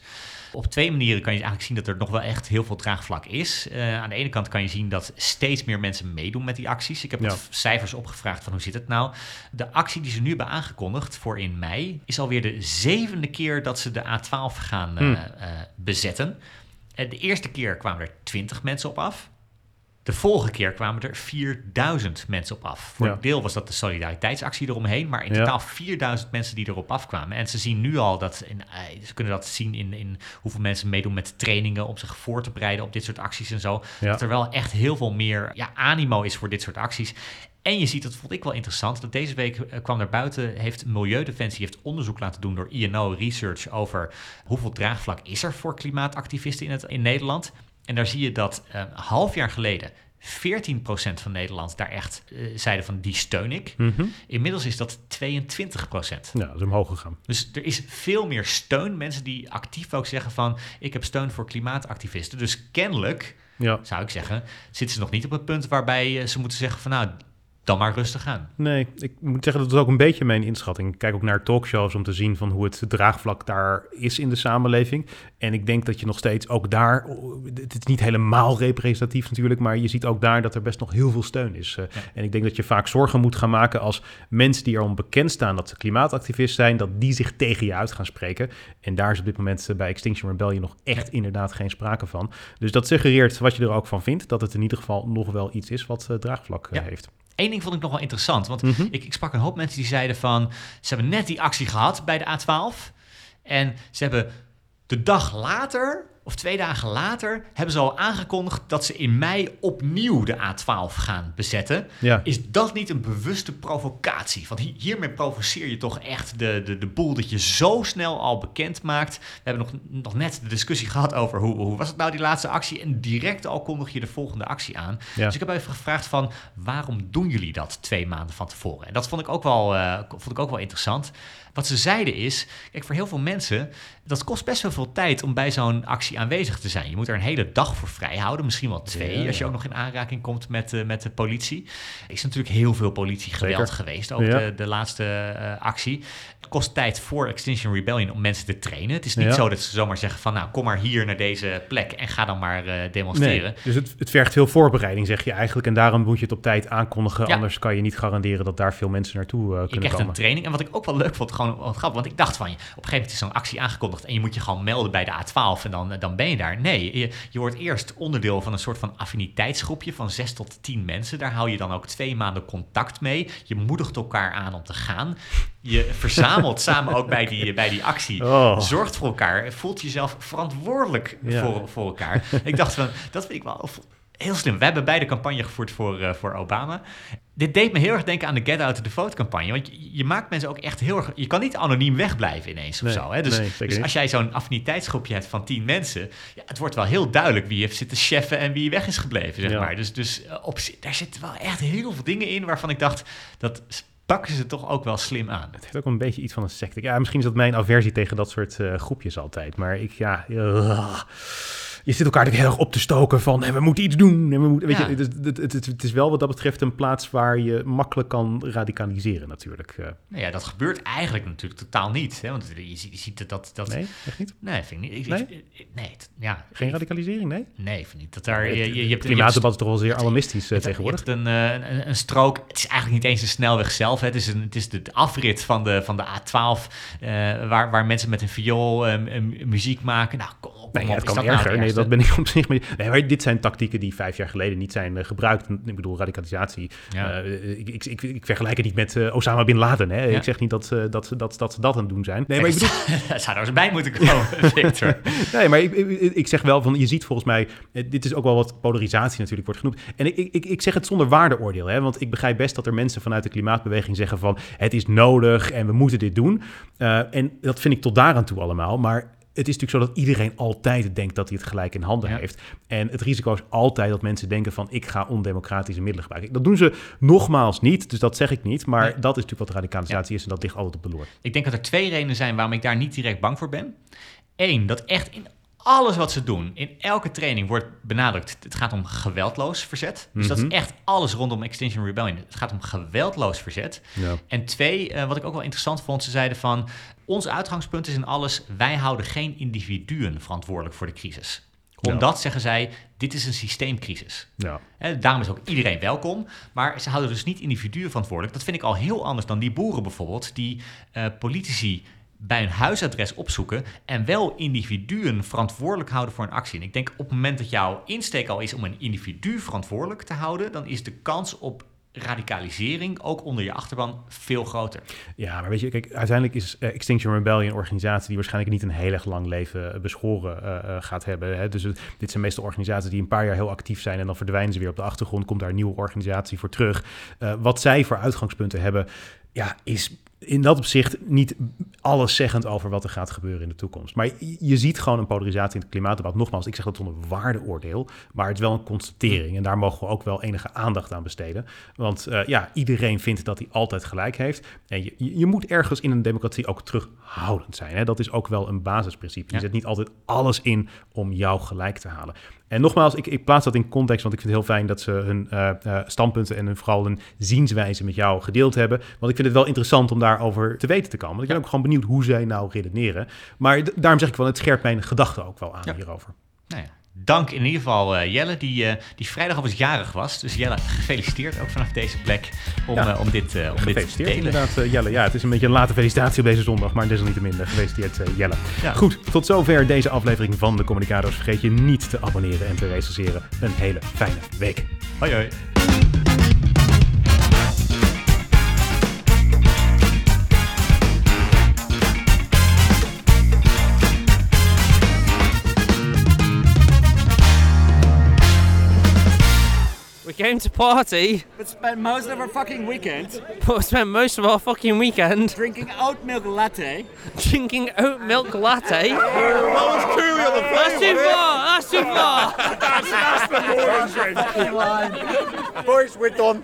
Op twee manieren kan je eigenlijk zien dat er nog wel echt heel veel draagvlak is. Eh, aan de ene kant kan je zien dat steeds meer mensen meedoen met die acties. Ik heb Ja. cijfers opgevraagd van hoe zit het nou. De actie die ze nu hebben aangekondigd voor in mei is alweer de zevende keer dat ze de A12 gaan Hmm. eh, bezetten. De eerste keer kwamen er 20 mensen op af. De volgende keer kwamen er 4000 mensen op af. Voor Ja. een deel was dat de solidariteitsactie eromheen, maar in Ja. totaal 4000 mensen die erop afkwamen. En ze zien nu al dat, in, eh, ze kunnen dat zien in, in hoeveel mensen meedoen met trainingen om zich voor te bereiden op dit soort acties en zo. Ja. Dat er wel echt heel veel meer ja, animo is voor dit soort acties. En je ziet, dat vond ik wel interessant, dat deze week eh, kwam naar buiten, heeft Milieudefensie heeft onderzoek laten doen door INO Research over hoeveel draagvlak is er voor klimaatactivisten in, het, in Nederland. En daar zie je dat eh, een half jaar geleden 14% van Nederland daar echt eh, zeiden van die steun ik. Mhm. Inmiddels is dat 22%. Ja, dat is omhoog gegaan. Dus er is veel meer steun. Mensen die actief ook zeggen van ik heb steun voor klimaatactivisten. Dus kennelijk, Ja. zou ik zeggen, zitten ze nog niet op het punt waarbij eh, ze moeten zeggen van nou, dan maar rustig aan. Nee, ik moet zeggen, dat is ook een beetje mijn inschatting. Ik kijk ook naar talkshows om te zien van hoe het draagvlak daar is in de samenleving. En ik denk dat je nog steeds ook daar, het is niet helemaal representatief natuurlijk, maar je ziet ook daar dat er best nog heel veel steun is. Eh, Ja. En ik denk dat je vaak zorgen moet gaan maken als mensen die erom bekend staan dat ze klimaatactivist zijn, dat die zich tegen je uit gaan spreken. En daar is op dit moment eh, bij Extinction Rebellion nog echt Ja. inderdaad geen sprake van. Dus dat suggereert wat je er ook van vindt, dat het in ieder geval nog wel iets is wat eh, draagvlak Ja. heeft. Eén ding vond ik nog wel interessant. Want Mhm. ik, ik sprak een hoop mensen die zeiden van... ze hebben net die actie gehad bij de A12... en ze hebben de dag later, of twee dagen later... hebben ze al aangekondigd dat ze in mei opnieuw de A12 gaan bezetten. Ja. Is dat niet een bewuste provocatie? Want hi- hiermee provoceer je toch echt de, de, de boel dat je zo snel al bekend maakt. We hebben nog, nog net de discussie gehad over hoe, hoe was het nou die laatste actie. En direct al kondig je de volgende actie aan. Ja. Dus ik heb even gevraagd van waarom doen jullie dat twee maanden van tevoren? En dat vond ik ook wel, eh, vond ik ook wel interessant. Wat ze zeiden is, kijk voor heel veel mensen, dat kost best wel veel tijd om bij zo'n actie aanwezig te zijn. Je moet er een hele dag voor vrij houden, misschien wel twee, Ja, als je ook nog in aanraking komt met, eh, met de politie. Er is natuurlijk heel veel politiegeweld Zeker. geweest, ook Ja. de, de laatste eh, actie. Het kost tijd voor Extinction Rebellion om mensen te trainen. Het is niet Ja. zo dat ze zomaar zeggen van, nou kom maar hier naar deze plek en ga dan maar eh, demonstreren. Nee, dus het, het vergt veel voorbereiding, zeg je eigenlijk. En daarom moet je het op tijd aankondigen. Anders kan je niet garanderen dat daar veel mensen naartoe eh, Je kunnen krijgt komen. een training. En wat ik ook wel leuk vond, gewoon wat grappig. Want ik dacht van, je, op een gegeven moment is zo'n actie aangekondigd... en je moet je gewoon melden bij de A12 en dan, dan ben je daar. Nee, je, je wordt eerst onderdeel van een soort van affiniteitsgroepje... van zes tot tien mensen. Daar hou je dan ook twee maanden contact mee. Je moedigt elkaar aan om te gaan. Je verzamelt samen ook bij die, bij die actie. Oh. Zorgt voor elkaar. Voelt jezelf verantwoordelijk Ja. voor, voor elkaar. ik dacht van, dat vind ik wel heel slim. We hebben beide campagne gevoerd voor, eh, voor Obama. Dit deed me heel erg denken aan de Get Out of the Vote campagne. Want je, je maakt mensen ook echt heel erg... Je kan niet anoniem wegblijven ineens of zo. Hè? Dus, nee, dus als jij zo'n affiniteitsgroepje hebt van tien mensen... Ja, het wordt wel heel duidelijk wie heeft zitten cheffen en wie weg is gebleven, zeg Ja. maar. Dus, dus eh, op, daar zitten wel echt heel veel dingen in waarvan ik dacht... dat pakken ze toch ook wel slim aan. Het heeft ook een beetje iets van een secte. Ja, misschien is dat mijn aversie tegen dat soort eh, groepjes altijd. Maar ik, ja... je zit elkaar natuurlijk heel erg op te stoken van... "Hé, we moeten iets doen. En we moeten, weet Ja. je, het, het, het, is wel wat dat betreft een plaats waar je makkelijk kan radicaliseren natuurlijk. Eh, Nou ja, dat gebeurt eigenlijk natuurlijk totaal niet. Hè? Want je, ziet- je ziet dat... dat, dat nee, echt niet? Nee, vind ik niet. Ik, Nee? ik- nee, ja, Geen radicalisering, nee? Nee, vind ik niet. Dat daar, je, het je, je hebt, je hebt klimaatdebat is toch wel zeer alarmistisch eh, tegenwoordig. Hebt een, eh, een, een strook. Het is eigenlijk niet eens een snelweg zelf. Hè. Het is, een, het is de afrit van de, van de A12. eh, waar, waar mensen met een viool eh, m- muziek maken. Nou, kom, kom Nee, op. ja, het is kan dat nou erger. nee, ergste? Dat ben ik op zich mee. Nee, maar dit zijn tactieken die vijf jaar geleden niet zijn eh, gebruikt. Ik bedoel, radicalisatie. Ja. eh, ik, ik, ik, ik vergelijk het niet met eh, Osama Bin Laden. Hè. Ja. Ik zeg niet dat, ze- dat, dat, dat ze dat aan het doen zijn. Nee, maar ik bedoel, zou er eens bij moeten komen, Victor. Nee, maar ik, ik, zeg wel van, je ziet volgens mij, dit is ook wel wat polarisatie natuurlijk wordt genoemd. En ik, ik, ik zeg het zonder waardeoordeel, hè, want ik begrijp best dat er mensen vanuit de klimaatbeweging zeggen van, het is nodig en we moeten dit doen. En dat vind ik tot daaraan toe allemaal, maar het is natuurlijk zo dat iedereen altijd denkt dat hij het gelijk in handen Ja. heeft. En het risico is altijd dat mensen denken van, ik ga ondemocratische middelen gebruiken. Dat doen ze nogmaals niet, dus dat zeg ik niet, maar Nee. dat is natuurlijk wat radicalisatie is en dat ligt altijd op de loer. Ik denk dat er twee redenen zijn waarom ik daar niet direct bang voor ben. Eén, dat echt in alles wat ze doen, in elke training wordt benadrukt, het gaat om geweldloos verzet. Dus dat Mhm. is echt alles rondom Extinction Rebellion. Het gaat om geweldloos verzet. Ja. En twee, eh, wat ik ook wel interessant vond, ze zeiden van... ons uitgangspunt is in alles, wij houden geen individuen verantwoordelijk voor de crisis. Ja. Omdat, zeggen zij, dit is een systeemcrisis. Ja. Daarom is ook iedereen welkom. Maar ze houden dus niet individuen verantwoordelijk. Dat vind ik al heel anders dan die boeren bijvoorbeeld, die eh, politici bij hun huisadres opzoeken en wel individuen verantwoordelijk houden voor een actie. En ik denk op het moment dat jouw insteek al is om een individu verantwoordelijk te houden, dan is de kans op radicalisering, ook onder je achterban, veel groter. Ja, maar weet je, kijk, uiteindelijk is eh, Extinction Rebellion een organisatie die waarschijnlijk niet een heel erg lang leven eh, beschoren eh, gaat hebben. Hè? Dus dit zijn meestal organisaties die een paar jaar heel actief zijn en dan verdwijnen ze weer op de achtergrond, komt daar een nieuwe organisatie voor terug. Wat zij voor uitgangspunten hebben, ja, is in dat opzicht niet alles zeggend over wat er gaat gebeuren in de toekomst. Maar je, ziet gewoon een polarisatie in het klimaatdebat. Nogmaals, ik zeg dat zonder waardeoordeel, maar het is wel een constatering. En daar mogen we ook wel enige aandacht aan besteden. Want eh, ja, iedereen vindt dat hij altijd gelijk heeft. En je, je je moet ergens in een democratie ook terughoudend zijn. Hè? Dat is ook wel een basisprincipe. Je Ja. zet niet altijd alles in om jou gelijk te halen. En nogmaals, ik, ik plaats dat in context, want ik vind het heel fijn dat ze hun eh, eh, standpunten en hun, vooral hun zienswijze met jou gedeeld hebben. Want ik vind het wel interessant om daarover te weten te komen. Want ik ben ook gewoon benieuwd hoe zij nou redeneren. Maar daarom zeg ik wel, het scherpt mijn gedachten ook wel aan Ja. hierover. Nou ja, dank in ieder geval eh, Jelle, die, eh, die vrijdag op het jarig was. Dus Jelle, gefeliciteerd ook vanaf deze plek om, Ja. eh, om dit, om dit te delen. inderdaad, Jelle. Ja, het is een beetje een late felicitatie op deze zondag, maar desalniettemin gefeliciteerd Jelle. Ja. Goed, tot zover deze aflevering van de Communicado's. Vergeet je niet te abonneren en te recenseren. Een hele fijne week. Hoi hoi. Came to party, but spent most of our fucking weekend but spent most of our fucking weekend drinking oat milk latte. drinking oat milk latte. That was truly on the That's too far. That's too far. That's, that's the boring drink. Boys, we're done.